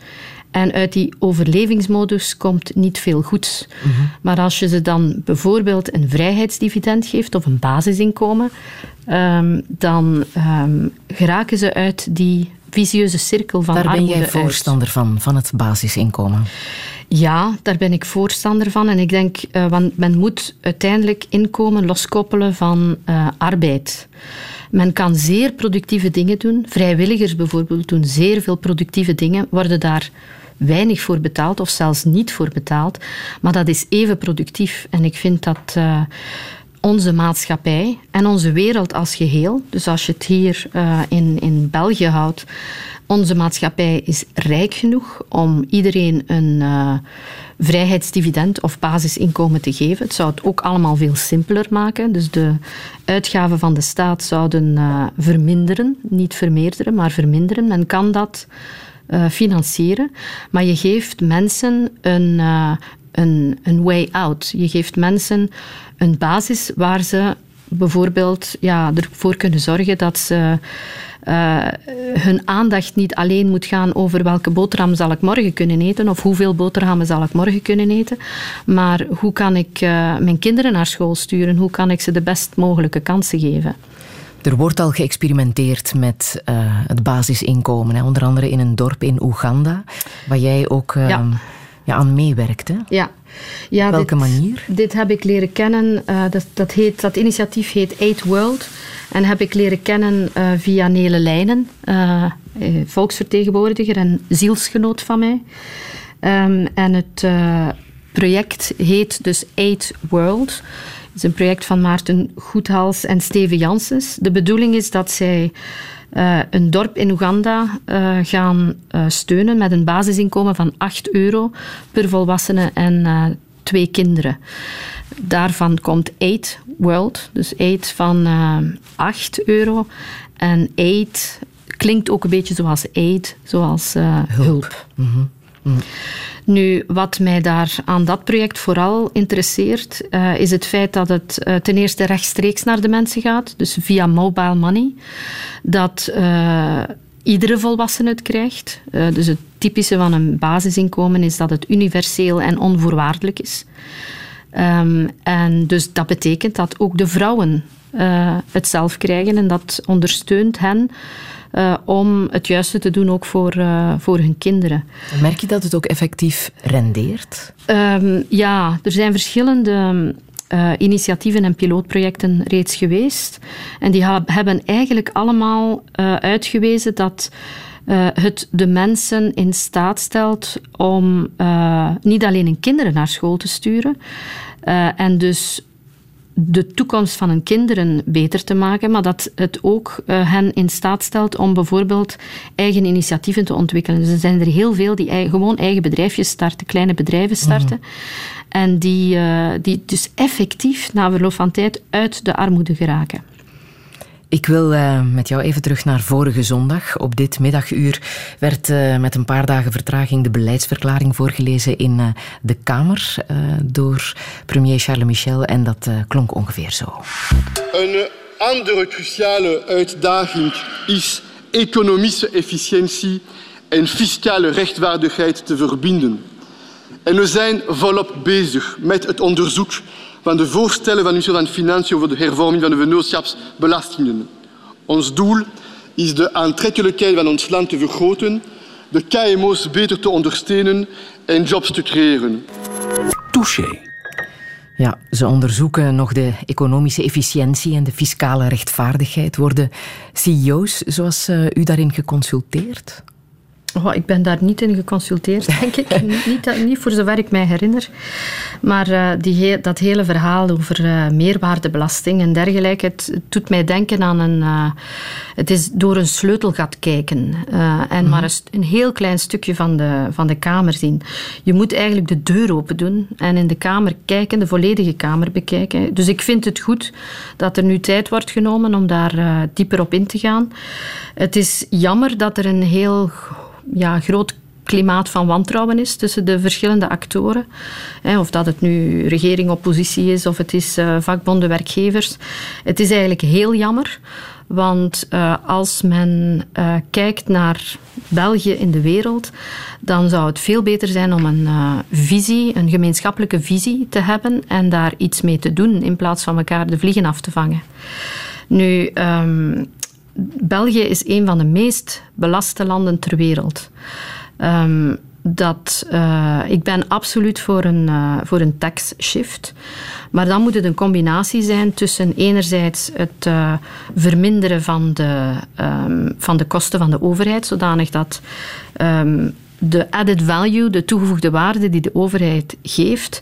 En uit die overlevingsmodus komt niet veel goeds. Maar als je ze dan bijvoorbeeld een vrijheidsdividend geeft of een basisinkomen, ehm, dan ehm, geraken ze uit die visieuze cirkel van Daar ben armoede jij uit. voorstander van, van het basisinkomen. Ja, daar ben ik voorstander van. En ik denk, eh, want men moet uiteindelijk inkomen loskoppelen van eh, arbeid. Men kan zeer productieve dingen doen. Vrijwilligers bijvoorbeeld doen zeer veel productieve dingen, worden daar weinig voor betaald of zelfs niet voor betaald. Maar dat is even productief. En ik vind dat eh, onze maatschappij en onze wereld als geheel, dus als je het hier eh, in, in België houdt, onze maatschappij is rijk genoeg om iedereen een eh, vrijheidsdividend of basisinkomen te geven. Het zou het ook allemaal veel simpeler maken. Dus de uitgaven van de staat zouden eh, verminderen, niet vermeerderen, maar verminderen. Men kan dat financieren, maar je geeft mensen een, een, een way out. Je geeft mensen een basis waar ze bijvoorbeeld ja, ervoor kunnen zorgen dat ze eh, hun aandacht niet alleen moet gaan over welke boterham zal ik morgen kunnen eten of hoeveel boterhammen zal ik morgen kunnen eten, maar hoe kan ik eh, mijn kinderen naar school sturen, hoe kan ik ze de best mogelijke kansen geven. Er wordt al geëxperimenteerd met uh, het basisinkomen, hè? onder andere in een dorp in Oeganda, waar jij ook ja. Ja, aan meewerkt. Hè? Ja. ja Op welke dit, manier? Dit heb ik leren kennen. Uh, dat, dat, heet, dat initiatief heet Aid World. En heb ik leren kennen via Nele Lijnen, volksvertegenwoordiger en zielsgenoot van mij. Um, en het project heet dus Aid World. Het is een project van Maarten Goedhals en Steven Janssens. De bedoeling is dat zij uh, een dorp in Oeganda uh, gaan uh, steunen met een basisinkomen van 8 euro per volwassene en twee kinderen. Daarvan komt Aid World, dus Aid van 8 euro. En Aid klinkt ook een beetje zoals aid, zoals hulp. hulp. Mm -hmm. Nu, wat mij daar aan dat project vooral interesseert, uh, is het feit dat het uh, ten eerste rechtstreeks naar de mensen gaat, dus via mobile money. Dat uh, iedere volwassene het krijgt. dus het typische van een basisinkomen is dat het universeel en onvoorwaardelijk is. Um, en dus dat betekent dat ook de vrouwen het zelf krijgen en dat ondersteunt hen uh, om het juiste te doen ook voor, uh, voor hun kinderen. Merk je dat het ook effectief rendeert? Um, ja, er zijn verschillende uh, initiatieven en pilootprojecten reeds geweest. En die hebben eigenlijk allemaal uitgewezen dat het de mensen in staat stelt om niet alleen hun kinderen naar school te sturen. en dus de toekomst van hun kinderen beter te maken, maar dat het ook uh, hen in staat stelt om bijvoorbeeld eigen initiatieven te ontwikkelen. Dus er zijn er heel veel die gewoon eigen bedrijfjes starten, kleine bedrijven starten. Mm -hmm. En die, uh, die dus effectief na verloop van tijd uit de armoede geraken. Ik wil uh, met jou even terug naar vorige zondag. Op dit middaguur werd uh, met een paar dagen vertraging de beleidsverklaring voorgelezen in uh, de Kamer door premier Charles Michel en dat klonk ongeveer zo. Een andere cruciale uitdaging is economische efficiëntie en fiscale rechtvaardigheid te verbinden. En we zijn volop bezig met het onderzoek van de voorstellen van de minister van Financiën over de hervorming van de vennootschapsbelastingen. Ons doel is de aantrekkelijkheid van ons land te vergroten, de KMO's beter te ondersteunen en jobs te creëren. Touché. Ja, ze onderzoeken nog de economische efficiëntie en de fiscale rechtvaardigheid. Worden CEO's zoals uh, u daarin geconsulteerd? Oh, ik ben daar niet in geconsulteerd, [laughs] denk ik. niet, niet, voor zover ik mij herinner. Maar uh, die dat hele verhaal over uh, meerwaardebelasting en dergelijke, het, doet mij denken aan een... Uh, het is door een sleutelgat kijken en mm. maar een, een, heel klein stukje van de, van de kamer zien. Je moet eigenlijk de deur open doen en in de kamer kijken, de volledige kamer bekijken. Dus ik vind het goed dat er nu tijd wordt genomen om daar dieper op in te gaan. Het is jammer dat er een heel ja, groot klimaat van wantrouwen is tussen de verschillende actoren. Of dat het nu regering, oppositie is of het is uh, vakbonden, werkgevers. Het is eigenlijk heel jammer, want uh, als men uh, kijkt naar België in de wereld, dan zou het veel beter zijn om een visie, een gemeenschappelijke visie te hebben en daar iets mee te doen in plaats van elkaar de vliegen af te vangen. Nu, um, België is een van de meest belaste landen ter wereld. Um, dat, uh, ik ben absoluut voor een, uh, voor een tax shift. Maar dan moet het een combinatie zijn tussen enerzijds het uh, verminderen van de, um, van de kosten van de overheid, zodanig dat um, de added value, de toegevoegde waarde die de overheid geeft,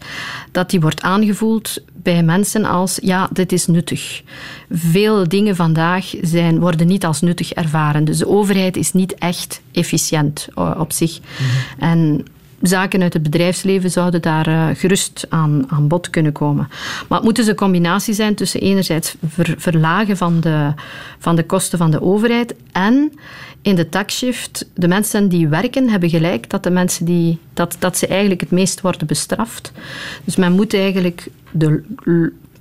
dat die wordt aangevoeld bij mensen als ja, dit is nuttig. Veel dingen vandaag zijn, worden niet als nuttig ervaren. Dus de overheid is niet echt efficiënt eh, op zich. Mhm. En zaken uit het bedrijfsleven zouden daar uh, gerust aan, aan bod kunnen komen. Maar het moet dus een combinatie zijn tussen enerzijds ver, verlagen van de, van de kosten van de overheid en in de taxshift, de mensen die werken hebben gelijk dat de mensen die, dat, dat ze eigenlijk het meest worden bestraft. Dus men moet eigenlijk de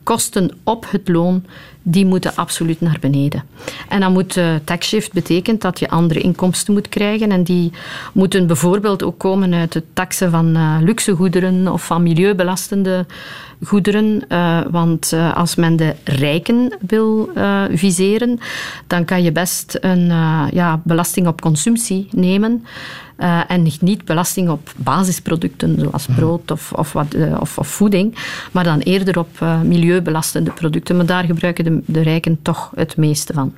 kosten op het loon die moeten absoluut naar beneden. En dan moet uh, taxshift betekent dat je andere inkomsten moet krijgen. En die moeten bijvoorbeeld ook komen uit de taxen van uh, luxegoederen of van milieubelastende goederen. Uh, want als men de rijken wil viseren, dan kan je best een ja, belasting op consumptie nemen. Uh, en niet belasting op basisproducten zoals mhm. brood of, of, wat, uh, of, of, voeding, maar dan eerder op uh, milieubelastende producten. Maar daar gebruiken de, de rijken toch het meeste van.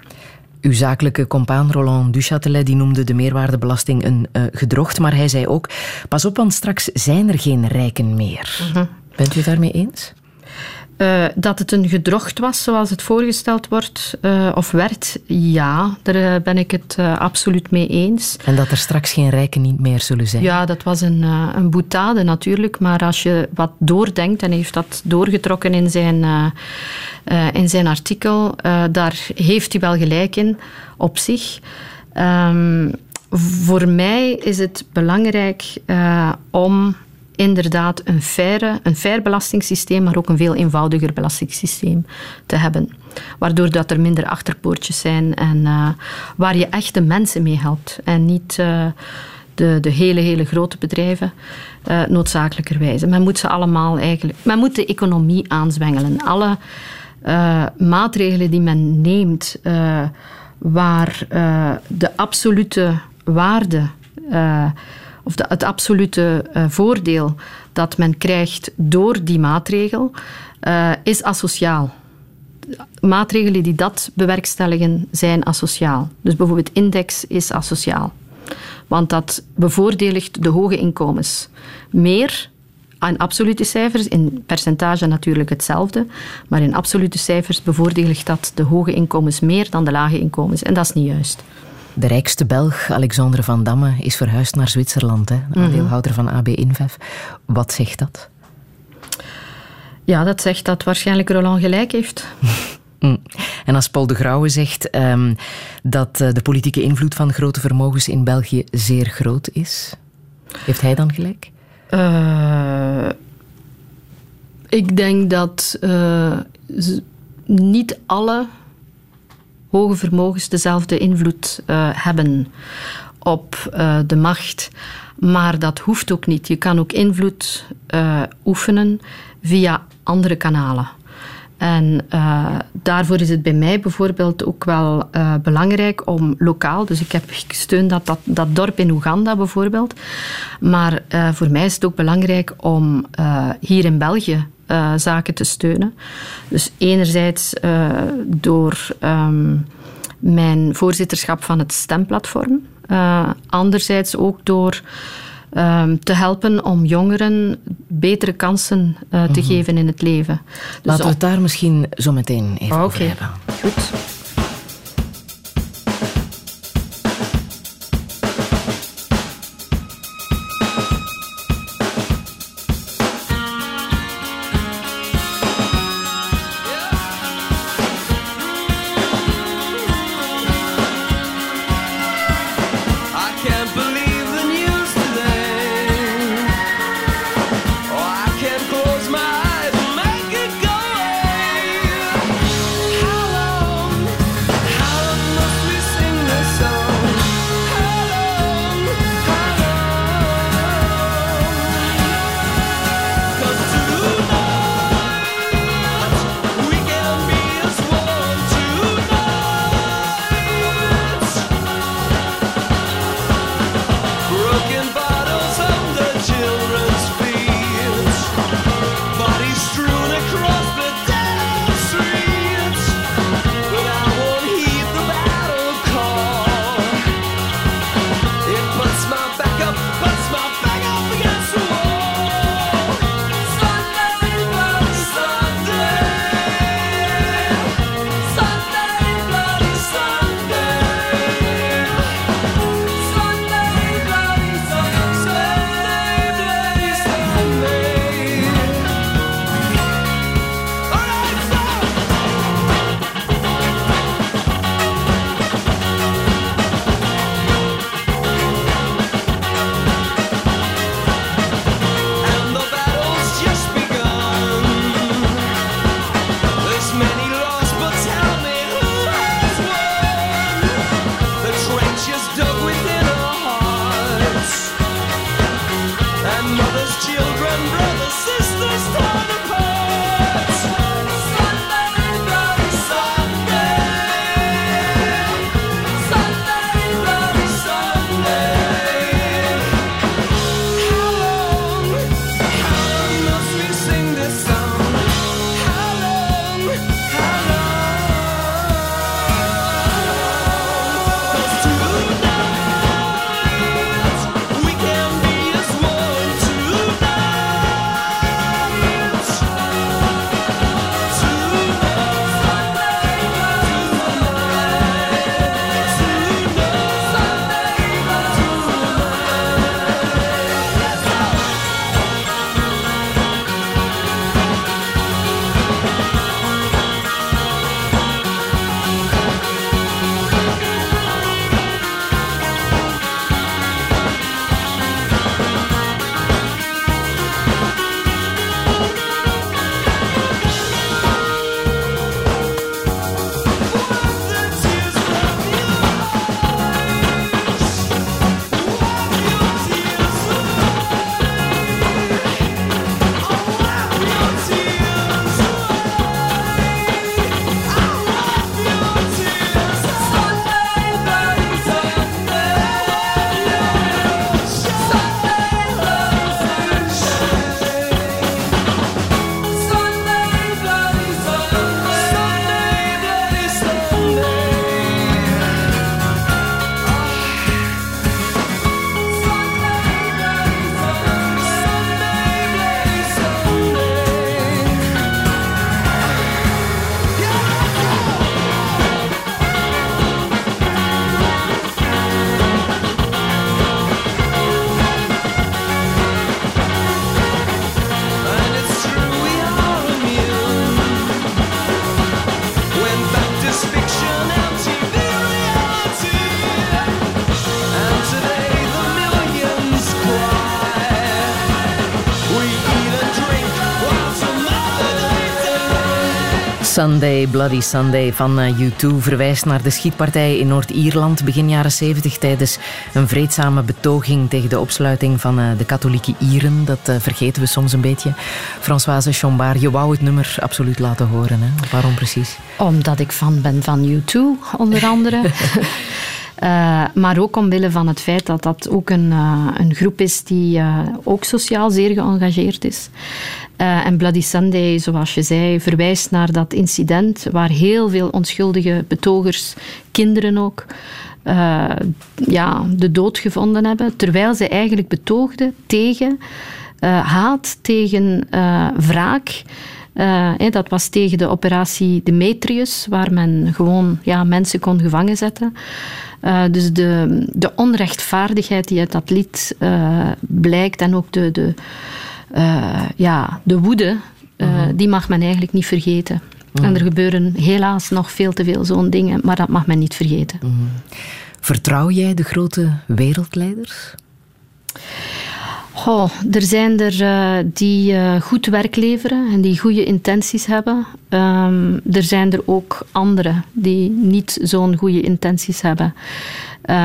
Uw zakelijke compaan Roland Duchatelet die noemde de meerwaardebelasting een gedrocht, maar hij zei ook: pas op, want straks zijn er geen rijken meer. Mhm. Bent u daarmee eens? Uh, dat het een gedrocht was zoals het voorgesteld wordt uh, of werd, ja, daar eh, ben ik het uh, absoluut mee eens. En dat er straks geen rijken niet meer zullen zijn? Ja, dat was een, een boetade natuurlijk, maar als je wat doordenkt en heeft dat doorgetrokken in zijn, in zijn artikel, daar heeft hij wel gelijk in op zich. Um, voor mij is het belangrijk om inderdaad een, faire, een fair belastingssysteem, maar ook een veel eenvoudiger belastingssysteem te hebben. Waardoor dat er minder achterpoortjes zijn en uh, waar je echt de mensen mee helpt en niet uh, de, de hele, hele grote bedrijven uh, noodzakelijkerwijze. Men moet ze allemaal eigenlijk... Men moet de economie aanzwengelen. Alle maatregelen die men neemt waar de absolute waarde of het absolute uh, voordeel dat men krijgt door die maatregel, uh, is asociaal. Maatregelen die dat bewerkstelligen zijn asociaal. Dus bijvoorbeeld index is asociaal. Want dat bevoordeligt de hoge inkomens meer in absolute cijfers, in percentage natuurlijk hetzelfde, maar in absolute cijfers bevoordeligt dat de hoge inkomens meer dan de lage inkomens. En dat is niet juist. De rijkste Belg, Alexandre Van Damme, is verhuisd naar Zwitserland, hè? de aandeelhouder van AB InVev. Wat zegt dat? Ja, dat zegt dat waarschijnlijk Roland gelijk heeft. [laughs] Mm. En als Paul de Grauwe zegt um, dat uh, de politieke invloed van grote vermogens in België zeer groot is, heeft hij dan gelijk? Uh, ik denk dat uh, niet alle hoge vermogens dezelfde invloed uh, hebben op uh, de macht. Maar dat hoeft ook niet. Je kan ook invloed uh, oefenen via andere kanalen. En daarvoor is het bij mij bijvoorbeeld ook wel belangrijk om lokaal, dus ik heb gesteund dat, dat, dorp in Oeganda bijvoorbeeld, maar voor mij is het ook belangrijk om hier in België uh, zaken te steunen. Dus enerzijds uh, door um, mijn voorzitterschap van het stemplatform. Uh, anderzijds ook door um, te helpen om jongeren betere kansen te mm -hmm. geven in het leven. Dus Laten we het daar misschien zo meteen even okay. over hebben. Goed. Sunday, Bloody Sunday van eh, U2 verwijst naar de schietpartij in Noord-Ierland begin jaren 70 tijdens een vreedzame betoging tegen de opsluiting van eh, de katholieke Ieren. Dat eh, vergeten we soms een beetje. Françoise Chambard, je wou het nummer absoluut laten horen. Hè? Waarom precies? Omdat ik fan ben van U2, onder andere. [laughs] maar ook omwille van het feit dat dat ook een, een groep is die ook sociaal zeer geëngageerd is. En Bloody Sunday, zoals je zei, verwijst naar dat incident waar heel veel onschuldige betogers, kinderen ook, ja, de dood gevonden hebben. Terwijl ze eigenlijk betoogden tegen haat, tegen wraak. Dat was tegen de operatie Demetrius, waar men gewoon ja, mensen kon gevangen zetten. dus de, de onrechtvaardigheid die uit dat lied blijkt en ook de, de, ja, de woede, uh, die mag men eigenlijk niet vergeten. Mm En er gebeuren helaas nog veel te veel zo'n dingen, maar dat mag men niet vergeten. Mm Vertrouw jij de grote wereldleiders? Oh, er zijn er uh, die goed werk leveren en die goede intenties hebben. Um, er zijn er ook anderen die niet zo'n goede intenties hebben.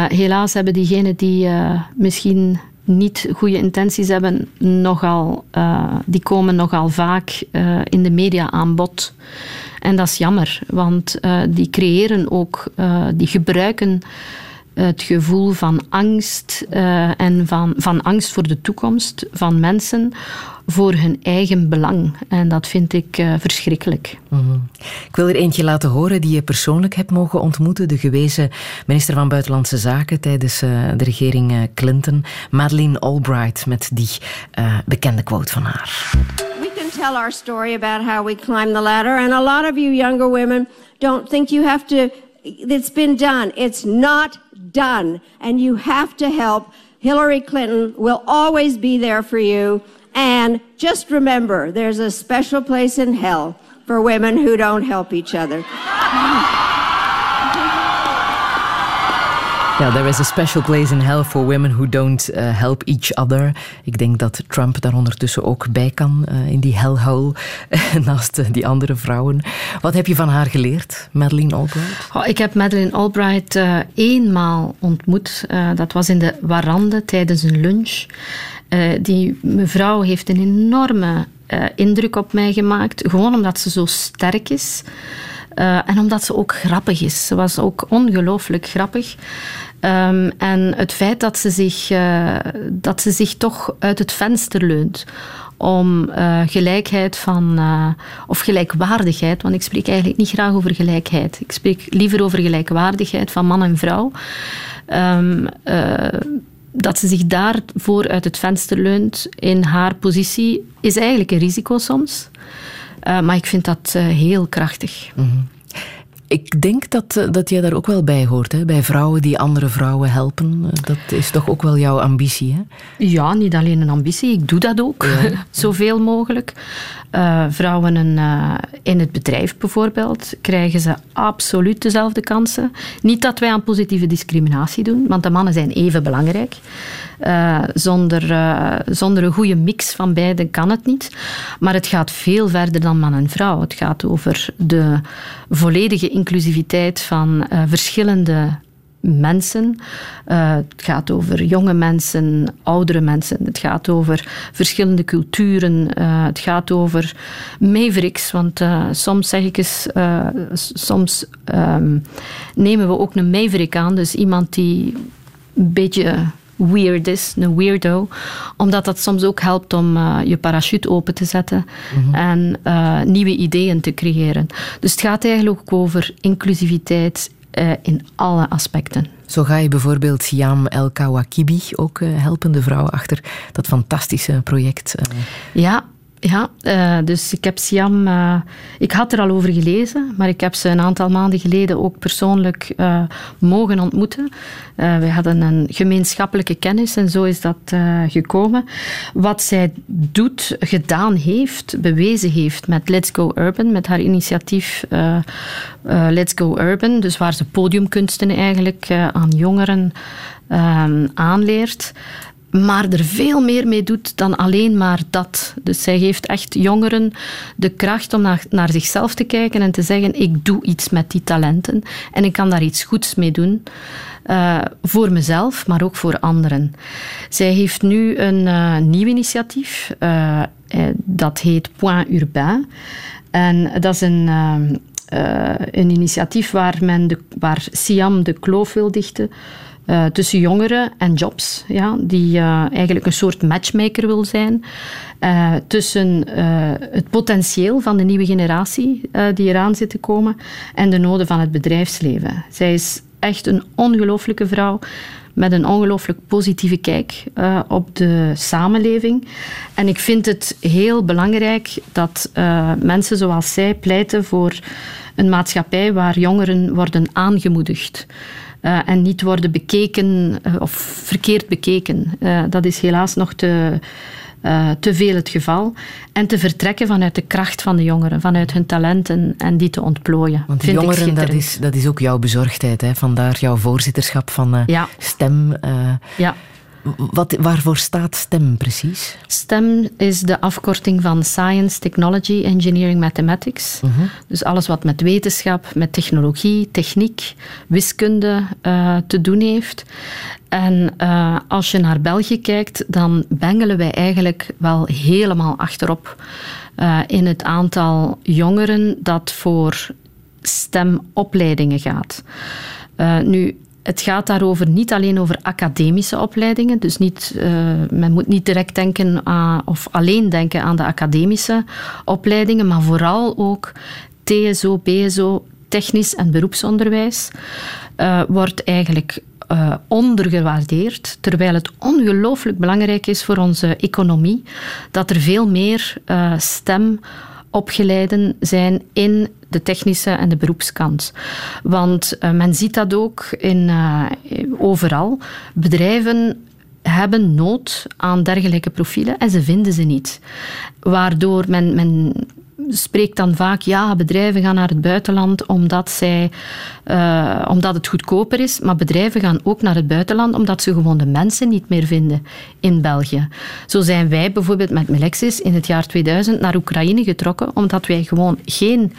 helaas hebben diegenen die misschien niet goede intenties hebben, nogal, die komen nogal vaak in de media aan bod. En dat is jammer, want die creëren ook, die gebruiken het gevoel van angst en van, van angst voor de toekomst van mensen voor hun eigen belang. En dat vind ik uh, verschrikkelijk. Mm -hmm. Ik wil er eentje laten horen die je persoonlijk hebt mogen ontmoeten. De gewezen minister van Buitenlandse Zaken tijdens uh, de regering uh, Clinton, Madeleine Albright, met die bekende quote van haar. We can tell our story about how we climbed the ladder. And a lot of you younger women don't think you have to, it's been done. It's not done. And you have to help. Hillary Clinton will always be there for you. And just remember, there's a special place in hell for women who don't help each other. [laughs] Ja, there is a special place in hell for women who don't uh, help each other. Ik denk dat Trump daar ondertussen ook bij kan, uh, in die hellhole, [laughs] naast uh, die andere vrouwen. Wat heb je van haar geleerd, Madeleine Albright? Oh, ik heb Madeleine Albright eenmaal ontmoet. dat was in de Warande tijdens een lunch. die mevrouw heeft een enorme indruk op mij gemaakt, gewoon omdat ze zo sterk is. En omdat ze ook grappig is. Ze was ook ongelooflijk grappig. Um, en het feit dat ze, zich, uh, dat ze zich toch uit het venster leunt om uh, gelijkheid van, of gelijkwaardigheid, want ik spreek eigenlijk niet graag over gelijkheid. Ik spreek liever over gelijkwaardigheid van man en vrouw. Um, dat ze zich daarvoor uit het venster leunt in haar positie, is eigenlijk een risico soms. Maar ik vind dat heel krachtig. -hmm. Ik denk dat, eh, dat jij daar ook wel bij hoort, hè? bij vrouwen die andere vrouwen helpen. Dat is toch ook wel jouw ambitie? Hè? Ja, niet alleen een ambitie, ik doe dat ook, ja. [laughs] zoveel mogelijk. Uh, vrouwen in, uh, in het bedrijf bijvoorbeeld krijgen ze absoluut dezelfde kansen. Niet dat wij aan positieve discriminatie doen, want de mannen zijn even belangrijk. Uh, zonder, zonder een goede mix van beide kan het niet. Maar het gaat veel verder dan man en vrouw. Het gaat over de volledige inclusiviteit van verschillende mensen. Uh, het gaat over jonge mensen, oudere mensen. Het gaat over verschillende culturen. Uh, het gaat over mavericks. Want soms zeg ik eens, soms um, nemen we ook een maverick aan. Dus iemand die een beetje weird is, een weirdo. Omdat dat soms ook helpt om uh, je parachute open te zetten mm -hmm. en uh, nieuwe ideeën te creëren. Dus het gaat eigenlijk ook over inclusiviteit, uh, in alle aspecten. Zo ga je bijvoorbeeld Siam El Kawakibi ook uh, helpen, de vrouw achter dat fantastische project. Ja, ja, uh, dus ik heb Siam... Uh, ik had er al over gelezen, maar ik heb ze een aantal maanden geleden ook persoonlijk uh, mogen ontmoeten. we hadden een gemeenschappelijke kennis en zo is dat gekomen. Wat zij doet, gedaan heeft, bewezen heeft met Let's Go Urban, met haar initiatief Let's Go Urban, dus waar ze podiumkunsten eigenlijk aan jongeren aanleert maar er veel meer mee doet dan alleen maar dat. Dus zij geeft echt jongeren de kracht om naar, naar zichzelf te kijken en te zeggen: ik doe iets met die talenten en ik kan daar iets goeds mee doen. Uh, voor mezelf, maar ook voor anderen. Zij heeft nu een uh, nieuw initiatief, uh, dat heet Point Urbain. En dat is een, een initiatief waar, men de, waar Siam de kloof wil dichten uh, tussen jongeren en jobs, ja, die uh, eigenlijk een soort matchmaker wil zijn uh, tussen het potentieel van de nieuwe generatie die eraan zit te komen en de noden van het bedrijfsleven. Zij is echt een ongelooflijke vrouw met een ongelooflijk positieve kijk op de samenleving. En ik vind het heel belangrijk dat mensen zoals zij pleiten voor een maatschappij waar jongeren worden aangemoedigd. Uh, en niet worden bekeken of verkeerd bekeken. dat is helaas nog te, te veel het geval. En te vertrekken vanuit de kracht van de jongeren, vanuit hun talenten en die te ontplooien. Want de jongeren, dat is, dat is ook jouw bezorgdheid. Hè? Vandaar jouw voorzitterschap van ja. STEM. Ja. Wat, waarvoor staat STEM precies? STEM is de afkorting van Science, Technology, Engineering, Mathematics. Uh -huh. Dus alles wat met wetenschap, met technologie, techniek, wiskunde uh, te doen heeft. En uh, als je naar België kijkt, dan bengelen wij eigenlijk wel helemaal achterop uh, in het aantal jongeren dat voor STEM-opleidingen gaat. nu, het gaat daarover niet alleen over academische opleidingen. Dus niet, uh, men moet niet direct denken aan, of alleen denken aan de academische opleidingen, maar vooral ook TSO, BSO, technisch en beroepsonderwijs, uh, wordt eigenlijk uh, ondergewaardeerd, terwijl het ongelooflijk belangrijk is voor onze economie dat er veel meer stem opgeleiden zijn in de technische en de beroepskant. Want uh, men ziet dat ook in, uh, overal. Bedrijven hebben nood aan dergelijke profielen en ze vinden ze niet. Waardoor men, men spreekt dan vaak, ja, bedrijven gaan naar het buitenland omdat, zij, uh, omdat het goedkoper is. Maar bedrijven gaan ook naar het buitenland omdat ze gewoon de mensen niet meer vinden in België. Zo zijn wij bijvoorbeeld met Melexis in het jaar 2000 naar Oekraïne getrokken omdat wij gewoon geen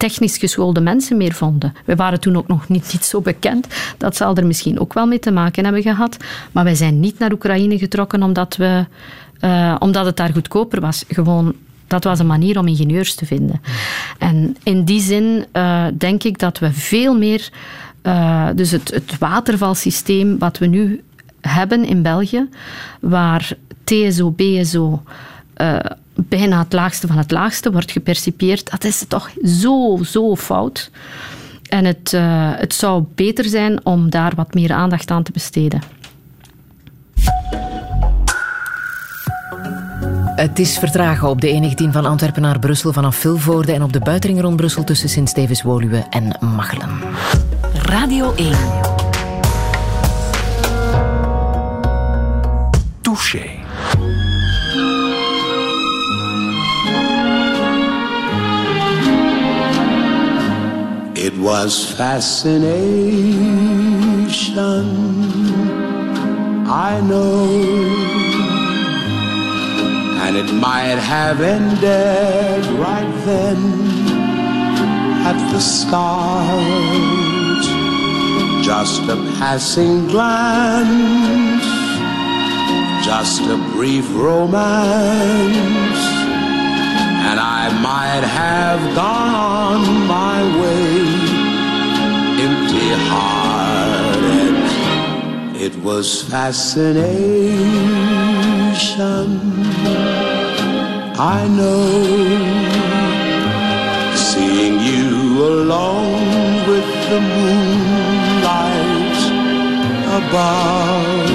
technisch geschoolde mensen meer vonden. We waren toen ook nog niet, niet zo bekend. Dat zal er misschien ook wel mee te maken hebben gehad. Maar wij zijn niet naar Oekraïne getrokken omdat, we, uh, omdat het daar goedkoper was. Gewoon dat was een manier om ingenieurs te vinden. En in die zin uh, denk ik dat we veel meer. Uh, dus het, het watervalsysteem wat we nu hebben in België, waar TSO, BSO uh, bijna het laagste van het laagste wordt gepercipieerd, dat is toch zo, zo fout. En het, het zou beter zijn om daar wat meer aandacht aan te besteden. Het is vertragen op de E19 van Antwerpen naar Brussel vanaf Vilvoorde en op de buitenring rond Brussel tussen Sint-Stevens-Woluwe en Machelen. Radio 1. Touché. It was fascination. I know. And it might have ended right then at the start. Just a passing glance, just a brief romance, and I might have gone on my way empty hearted. It was fascination. I know seeing you alone with the moonlight above.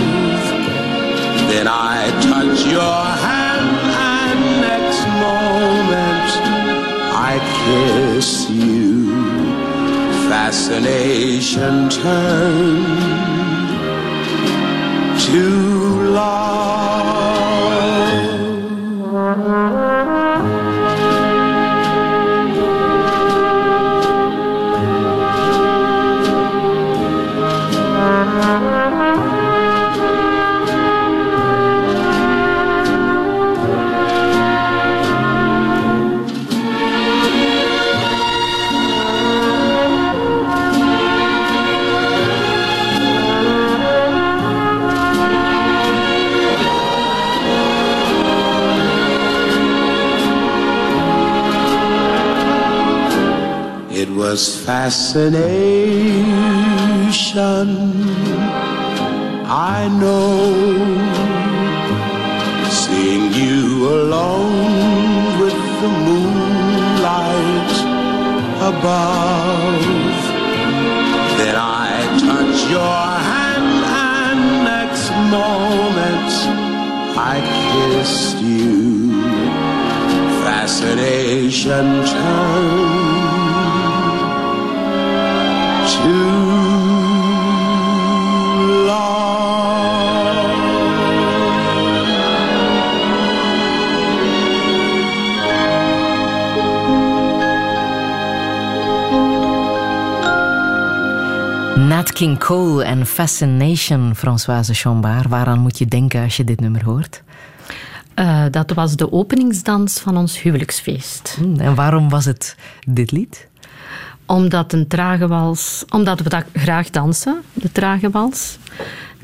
Then I touch your hand, and next moment I kiss you. Fascination turned to love. Was fascination. I know seeing you alone with the moonlight above. Then I touch your hand, and next moment I kissed you. Fascination turned Nat King Cole en Fascination, Françoise Chambard. Waaraan moet je denken als je dit nummer hoort? Uh, dat was de openingsdans van ons huwelijksfeest. Hmm, en waarom was het dit lied? Omdat een trage wals, omdat we dat graag dansen, de trage wals.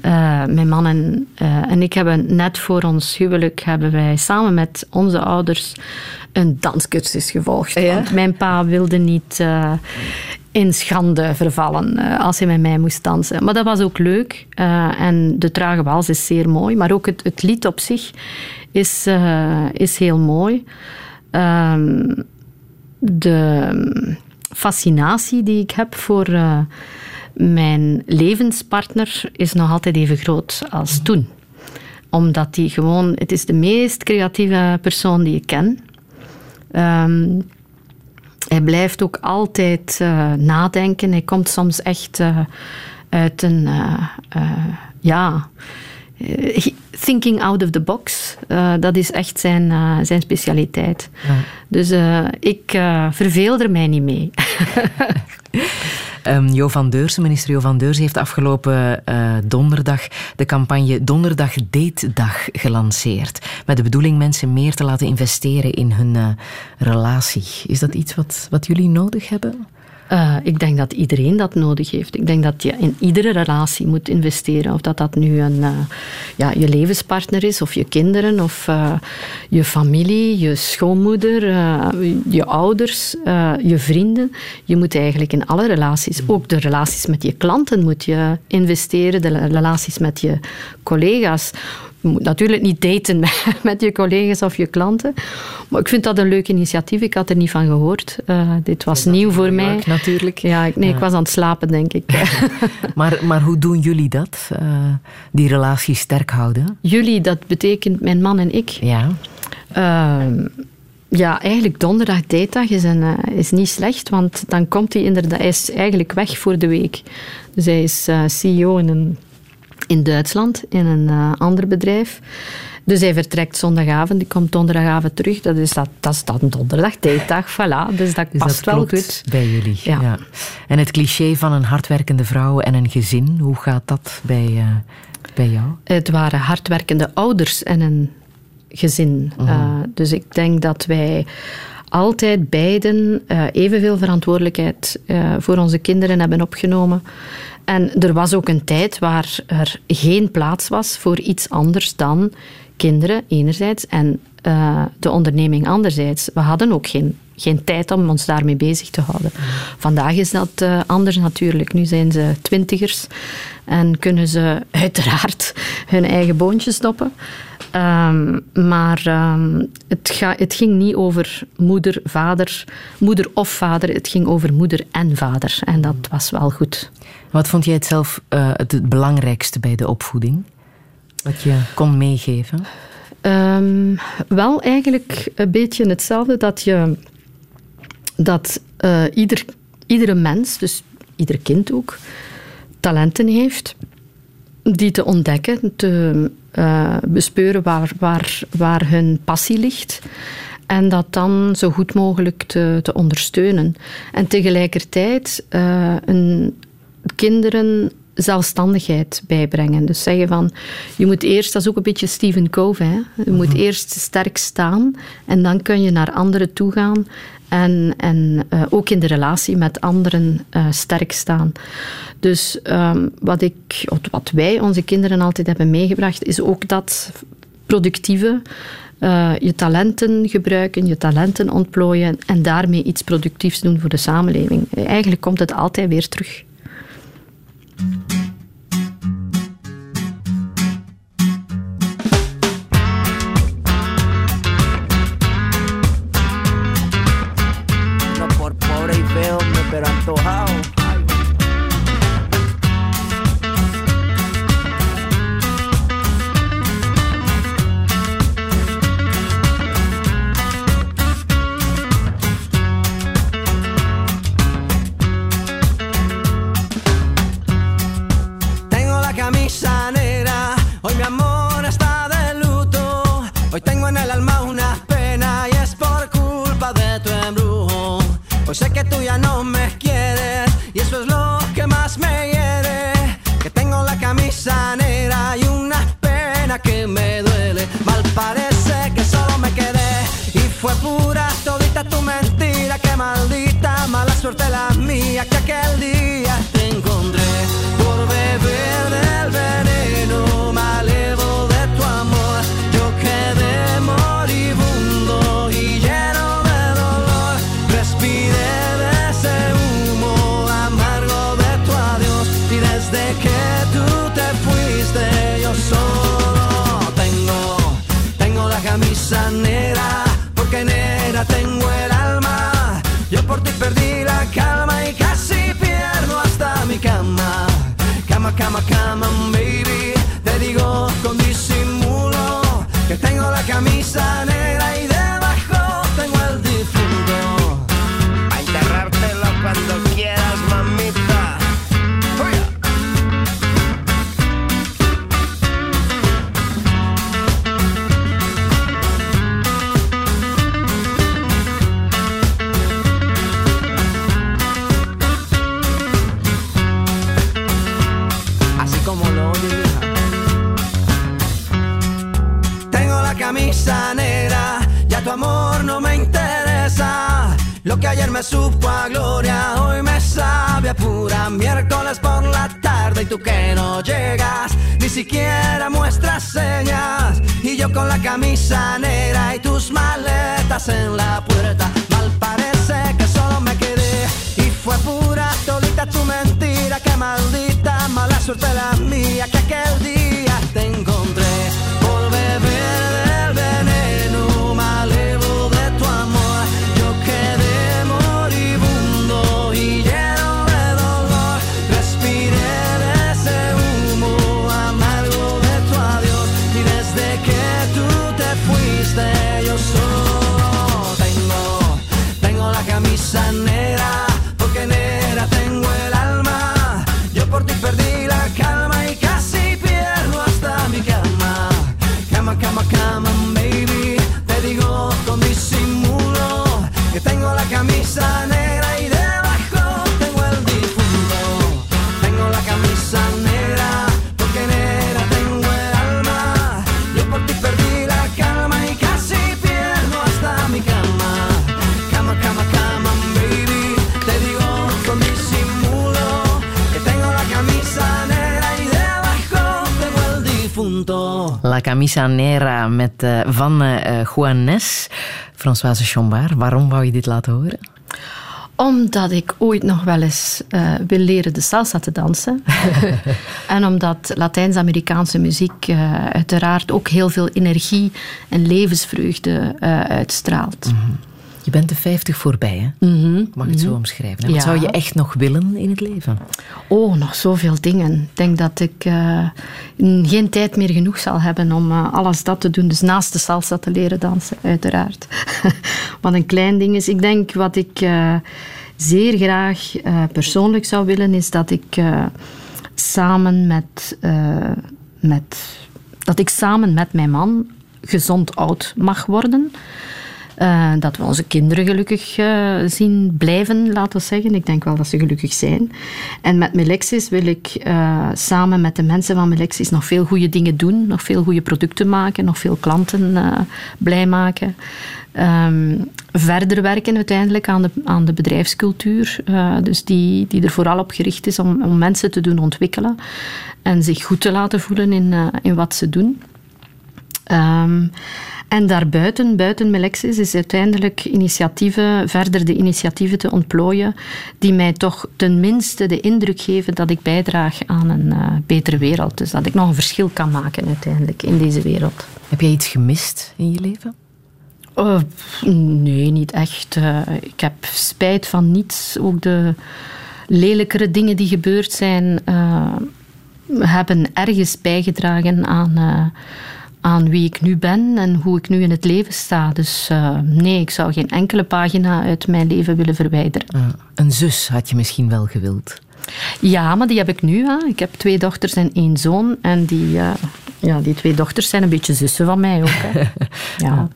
Uh, mijn man en, uh, en ik hebben net voor ons huwelijk hebben wij samen met onze ouders een danscursus gevolgd. Ja? Want mijn pa wilde niet uh, in schande vervallen als hij met mij moest dansen. Maar dat was ook leuk. en de trage wals is zeer mooi. Maar ook het, het lied op zich is, is heel mooi. Ehm, de fascinatie die ik heb voor mijn levenspartner is nog altijd even groot als toen. Omdat hij gewoon, het is de meest creatieve persoon die ik ken. Um, hij blijft ook altijd uh, nadenken. Hij komt soms echt uh, uit een, ja, thinking out of the box. dat is echt zijn, zijn specialiteit. Ja. Dus ik verveel er mij niet mee. Um, [laughs] jo van Deursen, minister Jo van Deursen, heeft afgelopen donderdag de campagne Donderdag Date Dag gelanceerd. Met de bedoeling mensen meer te laten investeren in hun relatie. Is dat iets wat, wat jullie nodig hebben? Uh, ik denk dat iedereen dat nodig heeft. Ik denk dat je in iedere relatie moet investeren. Of dat dat nu een, uh, ja, je levenspartner is, of je kinderen, of uh, je familie, je schoonmoeder, je ouders, je vrienden. Je moet eigenlijk in alle relaties, ook de relaties met je klanten, moet je investeren. De relaties met je collega's. Je moet natuurlijk niet daten [laughs] met je collega's of je klanten. Maar ik vind dat een leuk initiatief. Ik had er niet van gehoord. Uh, dit was nieuw voor mij. Leuk, natuurlijk. Ja, ik, nee, ja. ik was aan het slapen, denk ik. [laughs] maar, maar hoe doen jullie dat? Uh, die relatie sterk houden? Jullie, dat betekent mijn man en ik. Ja. Uh, ja, eigenlijk donderdag datedag is, een, uh, is niet slecht, want dan komt hij inderdaad... Hij is eigenlijk weg voor de week. Dus hij is CEO in een in Duitsland, in een uh, ander bedrijf. Dus hij vertrekt zondagavond, die komt donderdagavond terug. Dat is, dat, dat is dan donderdag, tijddag, voilà. Dus dat dus past dat wel goed. bij jullie. Ja. ja. En het cliché van een hardwerkende vrouw en een gezin, hoe gaat dat bij, uh, bij jou? Het waren hardwerkende ouders en een gezin. Mhm. Uh, dus ik denk dat wij altijd beiden uh, evenveel verantwoordelijkheid voor onze kinderen hebben opgenomen. En er was ook een tijd waar er geen plaats was voor iets anders dan kinderen enerzijds en uh, de onderneming anderzijds. We hadden ook geen, geen tijd om ons daarmee bezig te houden. Vandaag is dat uh, anders natuurlijk. Nu zijn ze twintigers en kunnen ze uiteraard hun eigen boontjes stoppen. Um, maar um, het, ga, het, ging niet over moeder, vader, moeder of vader. Het ging over moeder en vader. En dat was wel goed. Wat vond jij het zelf uh, het, belangrijkste bij de opvoeding? Wat je kon meegeven? Um, wel eigenlijk een beetje hetzelfde dat je dat uh, ieder, iedere mens, dus ieder kind ook, talenten heeft die te ontdekken, te uh, bespeuren waar, waar, waar hun passie ligt. En dat dan zo goed mogelijk te, te ondersteunen. En tegelijkertijd uh, een, kinderen zelfstandigheid bijbrengen. Dus zeggen van, je moet eerst, dat is ook een beetje Stephen Covey, hè? je moet eerst sterk staan en dan kun je naar anderen toe gaan en, en uh, ook in de relatie met anderen uh, sterk staan. Dus um, wat, ik, wat wij onze kinderen altijd hebben meegebracht, is ook dat productieve, uh, je talenten gebruiken, je talenten ontplooien en daarmee iets productiefs doen voor de samenleving. Eigenlijk komt het altijd weer terug. Camisa Nera met, uh, van uh, Juanes. Françoise waarom wou je dit laten horen? Omdat ik ooit nog wel eens uh, wil leren de salsa te dansen. [laughs] en omdat Latijns-Amerikaanse muziek uh, uiteraard ook heel veel energie en levensvreugde uh, uitstraalt. Mm -hmm. Je bent de 50 voorbij, hè? Mm -hmm. Mag ik het zo omschrijven? Wat ja. zou je echt nog willen in het leven? Oh, nog zoveel dingen. Ik denk dat ik uh, geen tijd meer genoeg zal hebben om uh, alles dat te doen. Dus naast de salsa te leren dansen, uiteraard. [laughs] wat een klein ding is. Ik denk wat ik uh, zeer graag persoonlijk zou willen, is dat ik samen met, met... dat ik samen met mijn man gezond oud mag worden. Uh, dat we onze kinderen gelukkig uh, zien blijven, laten we zeggen. Ik denk wel dat ze gelukkig zijn. En met Melexis wil ik uh, samen met de mensen van Melexis nog veel goede dingen doen. Nog veel goede producten maken. Nog veel klanten blij maken. Um, verder werken uiteindelijk aan de, aan de bedrijfscultuur. dus die, die er vooral op gericht is om, om mensen te doen ontwikkelen. En zich goed te laten voelen in, in wat ze doen. Um, En daarbuiten, buiten Melexis, is uiteindelijk initiatieven, verder de initiatieven te ontplooien die mij toch tenminste de indruk geven dat ik bijdraag aan een uh, betere wereld. Dus dat ik nog een verschil kan maken uiteindelijk in deze wereld. Heb jij iets gemist in je leven? Uh, nee, niet echt. Uh, ik heb spijt van niets. Ook de lelijkere dingen die gebeurd zijn, hebben ergens bijgedragen aan aan wie ik nu ben en hoe ik nu in het leven sta. Dus uh, nee, ik zou geen enkele pagina uit mijn leven willen verwijderen. Uh, een zus had je misschien wel gewild? Ja, maar die heb ik nu. Hè. Ik heb twee dochters en één zoon. En die, uh, ja, die twee dochters zijn een beetje zussen van mij ook. Hè. [laughs] ja.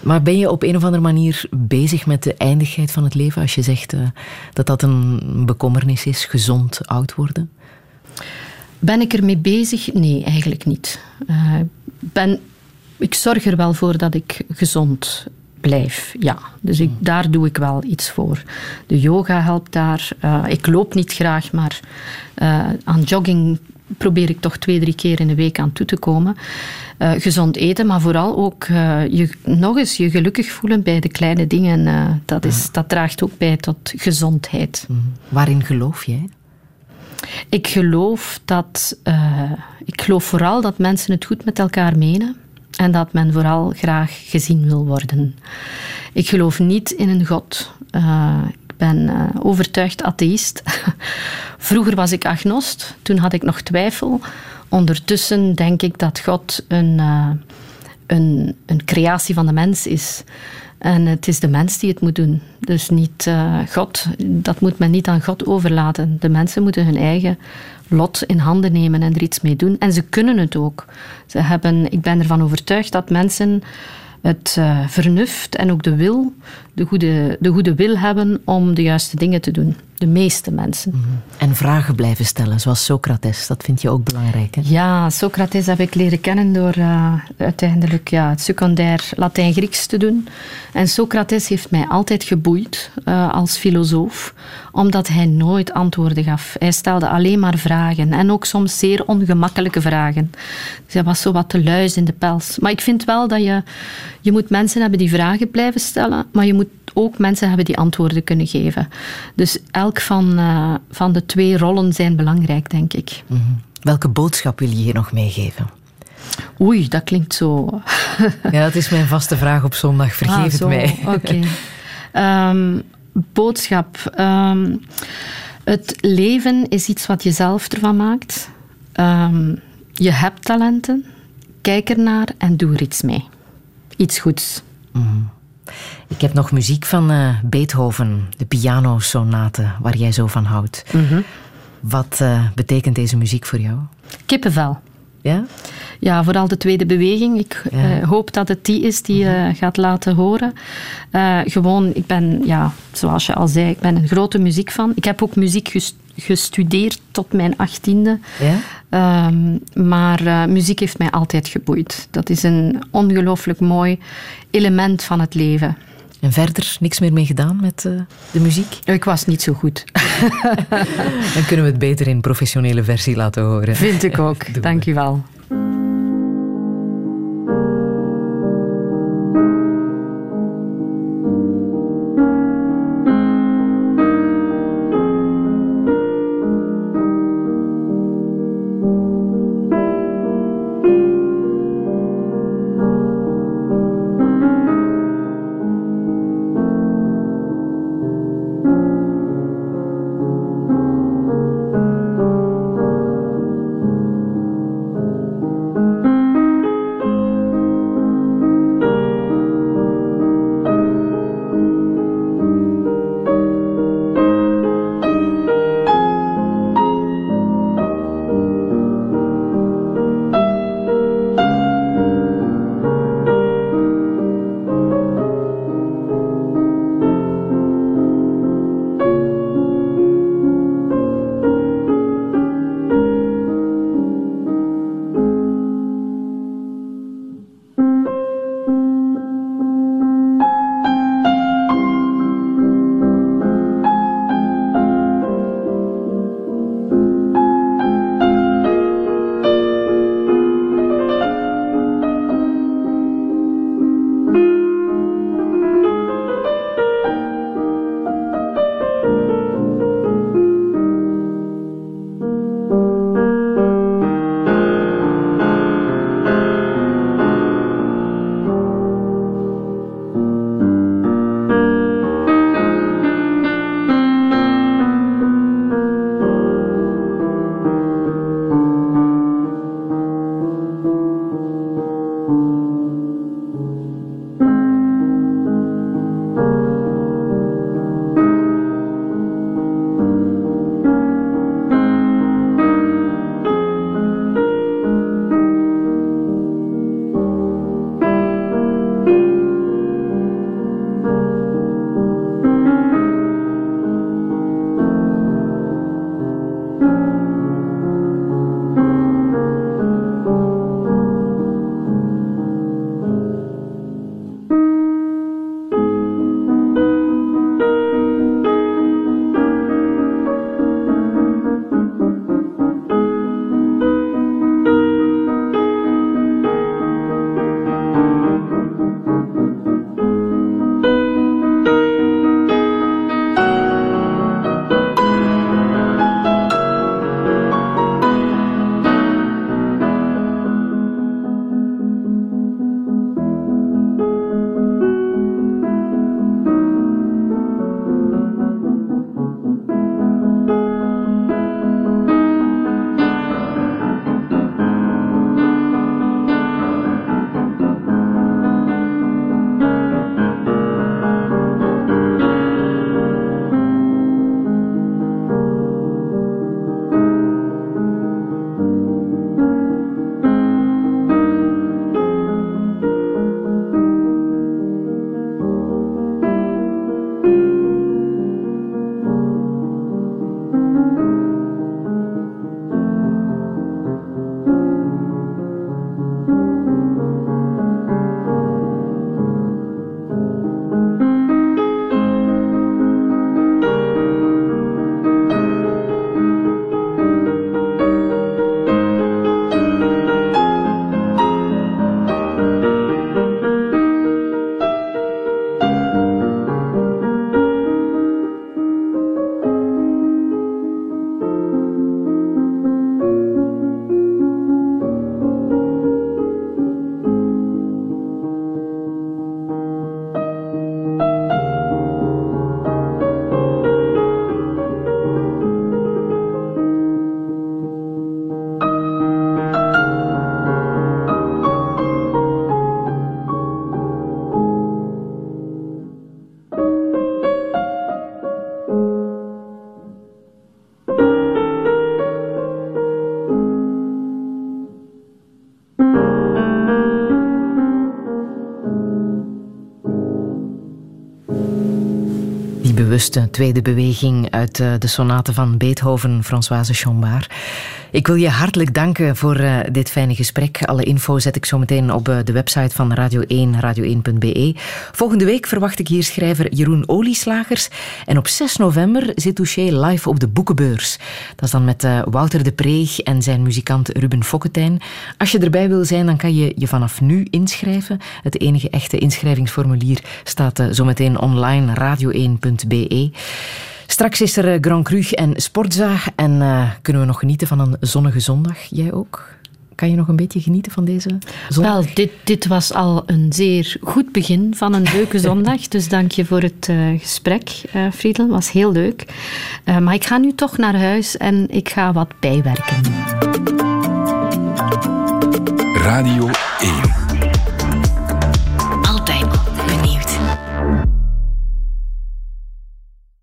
Maar ben je op een of andere manier bezig met de eindigheid van het leven als je zegt dat dat een bekommernis is, gezond oud worden? Ben ik ermee bezig? Nee, eigenlijk niet. Uh, ben, ik zorg er wel voor dat ik gezond blijf. Ja, dus ik, hmm. daar doe ik wel iets voor. De yoga helpt daar. Uh, ik loop niet graag, maar uh, aan jogging probeer ik toch twee, drie keer in de week aan toe te komen. Uh, gezond eten, maar vooral ook je, nog eens je gelukkig voelen bij de kleine dingen. dat, is, dat draagt ook bij tot gezondheid. Hmm. Waarin geloof jij? Ik geloof dat. Uh, ik geloof vooral dat mensen het goed met elkaar menen. En dat men vooral graag gezien wil worden. Ik geloof niet in een God. Uh, ik ben uh, overtuigd atheïst. [laughs] Vroeger was ik agnost, toen had ik nog twijfel. Ondertussen denk ik dat God een, een, een creatie van de mens is. En het is de mens die het moet doen. Dus niet uh, God. Dat moet men niet aan God overlaten. De mensen moeten hun eigen lot in handen nemen en er iets mee doen. En ze kunnen het ook. Ze hebben, ik ben ervan overtuigd dat mensen het uh, vernuft en ook de wil, de goede, de goede wil hebben om de juiste dingen te doen. De meeste mensen. Mhm. En vragen blijven stellen, zoals Socrates. Dat vind je ook belangrijk, hè? Ja, Socrates heb ik leren kennen door uh, uiteindelijk ja, het secundair Latijn-Grieks te doen. En Socrates heeft mij altijd geboeid uh, als filosoof, omdat hij nooit antwoorden gaf. Hij stelde alleen maar vragen en ook soms zeer ongemakkelijke vragen. Dus hij was zo wat te luis in de pels. Maar ik vind wel dat je, je moet mensen hebben die vragen blijven stellen, maar je moet ook mensen hebben die antwoorden kunnen geven. Dus elk van, uh, van de twee rollen zijn belangrijk, denk ik. Mm -hmm. Welke boodschap wil je hier nog meegeven? Oei, dat klinkt zo. [laughs] ja, dat is mijn vaste vraag op zondag. Vergeef ah, het mij. Oké. Okay. [laughs] um, boodschap. Um, het leven is iets wat je zelf ervan maakt. Um, je hebt talenten. Kijk ernaar en doe er iets mee. Iets goeds. Mm -hmm. Ik heb nog muziek van uh, Beethoven, de pianosonate, waar jij zo van houdt. Mm -hmm. Wat uh, betekent deze muziek voor jou? Kippenvel. Ja? Ja, vooral de tweede beweging. Ik ja. uh, hoop dat het die is die je gaat laten horen. gewoon, ik ben, ja, zoals je al zei, ik ben een grote muziekfan. Ik heb ook muziek gestudeerd tot mijn achttiende. Ja? Um, maar muziek heeft mij altijd geboeid. Dat is een ongelooflijk mooi element van het leven. En verder niks meer mee gedaan met uh, de muziek? Ik was niet zo goed. [laughs] Dan kunnen we het beter in professionele versie laten horen. Vind ik ook. Dank je wel. Bewuste tweede beweging uit eh, de sonate van Beethoven, Françoise Chambard. Ik wil je hartelijk danken voor uh, dit fijne gesprek. Alle info zet ik zo meteen op uh, de website van Radio 1, radio1.be. Volgende week verwacht ik hier schrijver Jeroen Olieslagers. En op 6 november zit Touché live op de Boekenbeurs. Dat is dan met Wouter de Preeg en zijn muzikant Ruben Fokketijn. Als je erbij wil zijn, dan kan je je vanaf nu inschrijven. Het enige echte inschrijvingsformulier staat zometeen online radio1.be. Straks is er Grand Cru en Sportzaag en uh, kunnen we nog genieten van een zonnige zondag. Jij ook? Kan je nog een beetje genieten van deze zondag? Wel, dit, dit was al een zeer goed begin van een leuke [laughs] zondag. dus dank je voor het uh, gesprek, uh, Friedel. was heel leuk. Uh, maar ik ga nu toch naar huis en ik ga wat bijwerken. Radio 1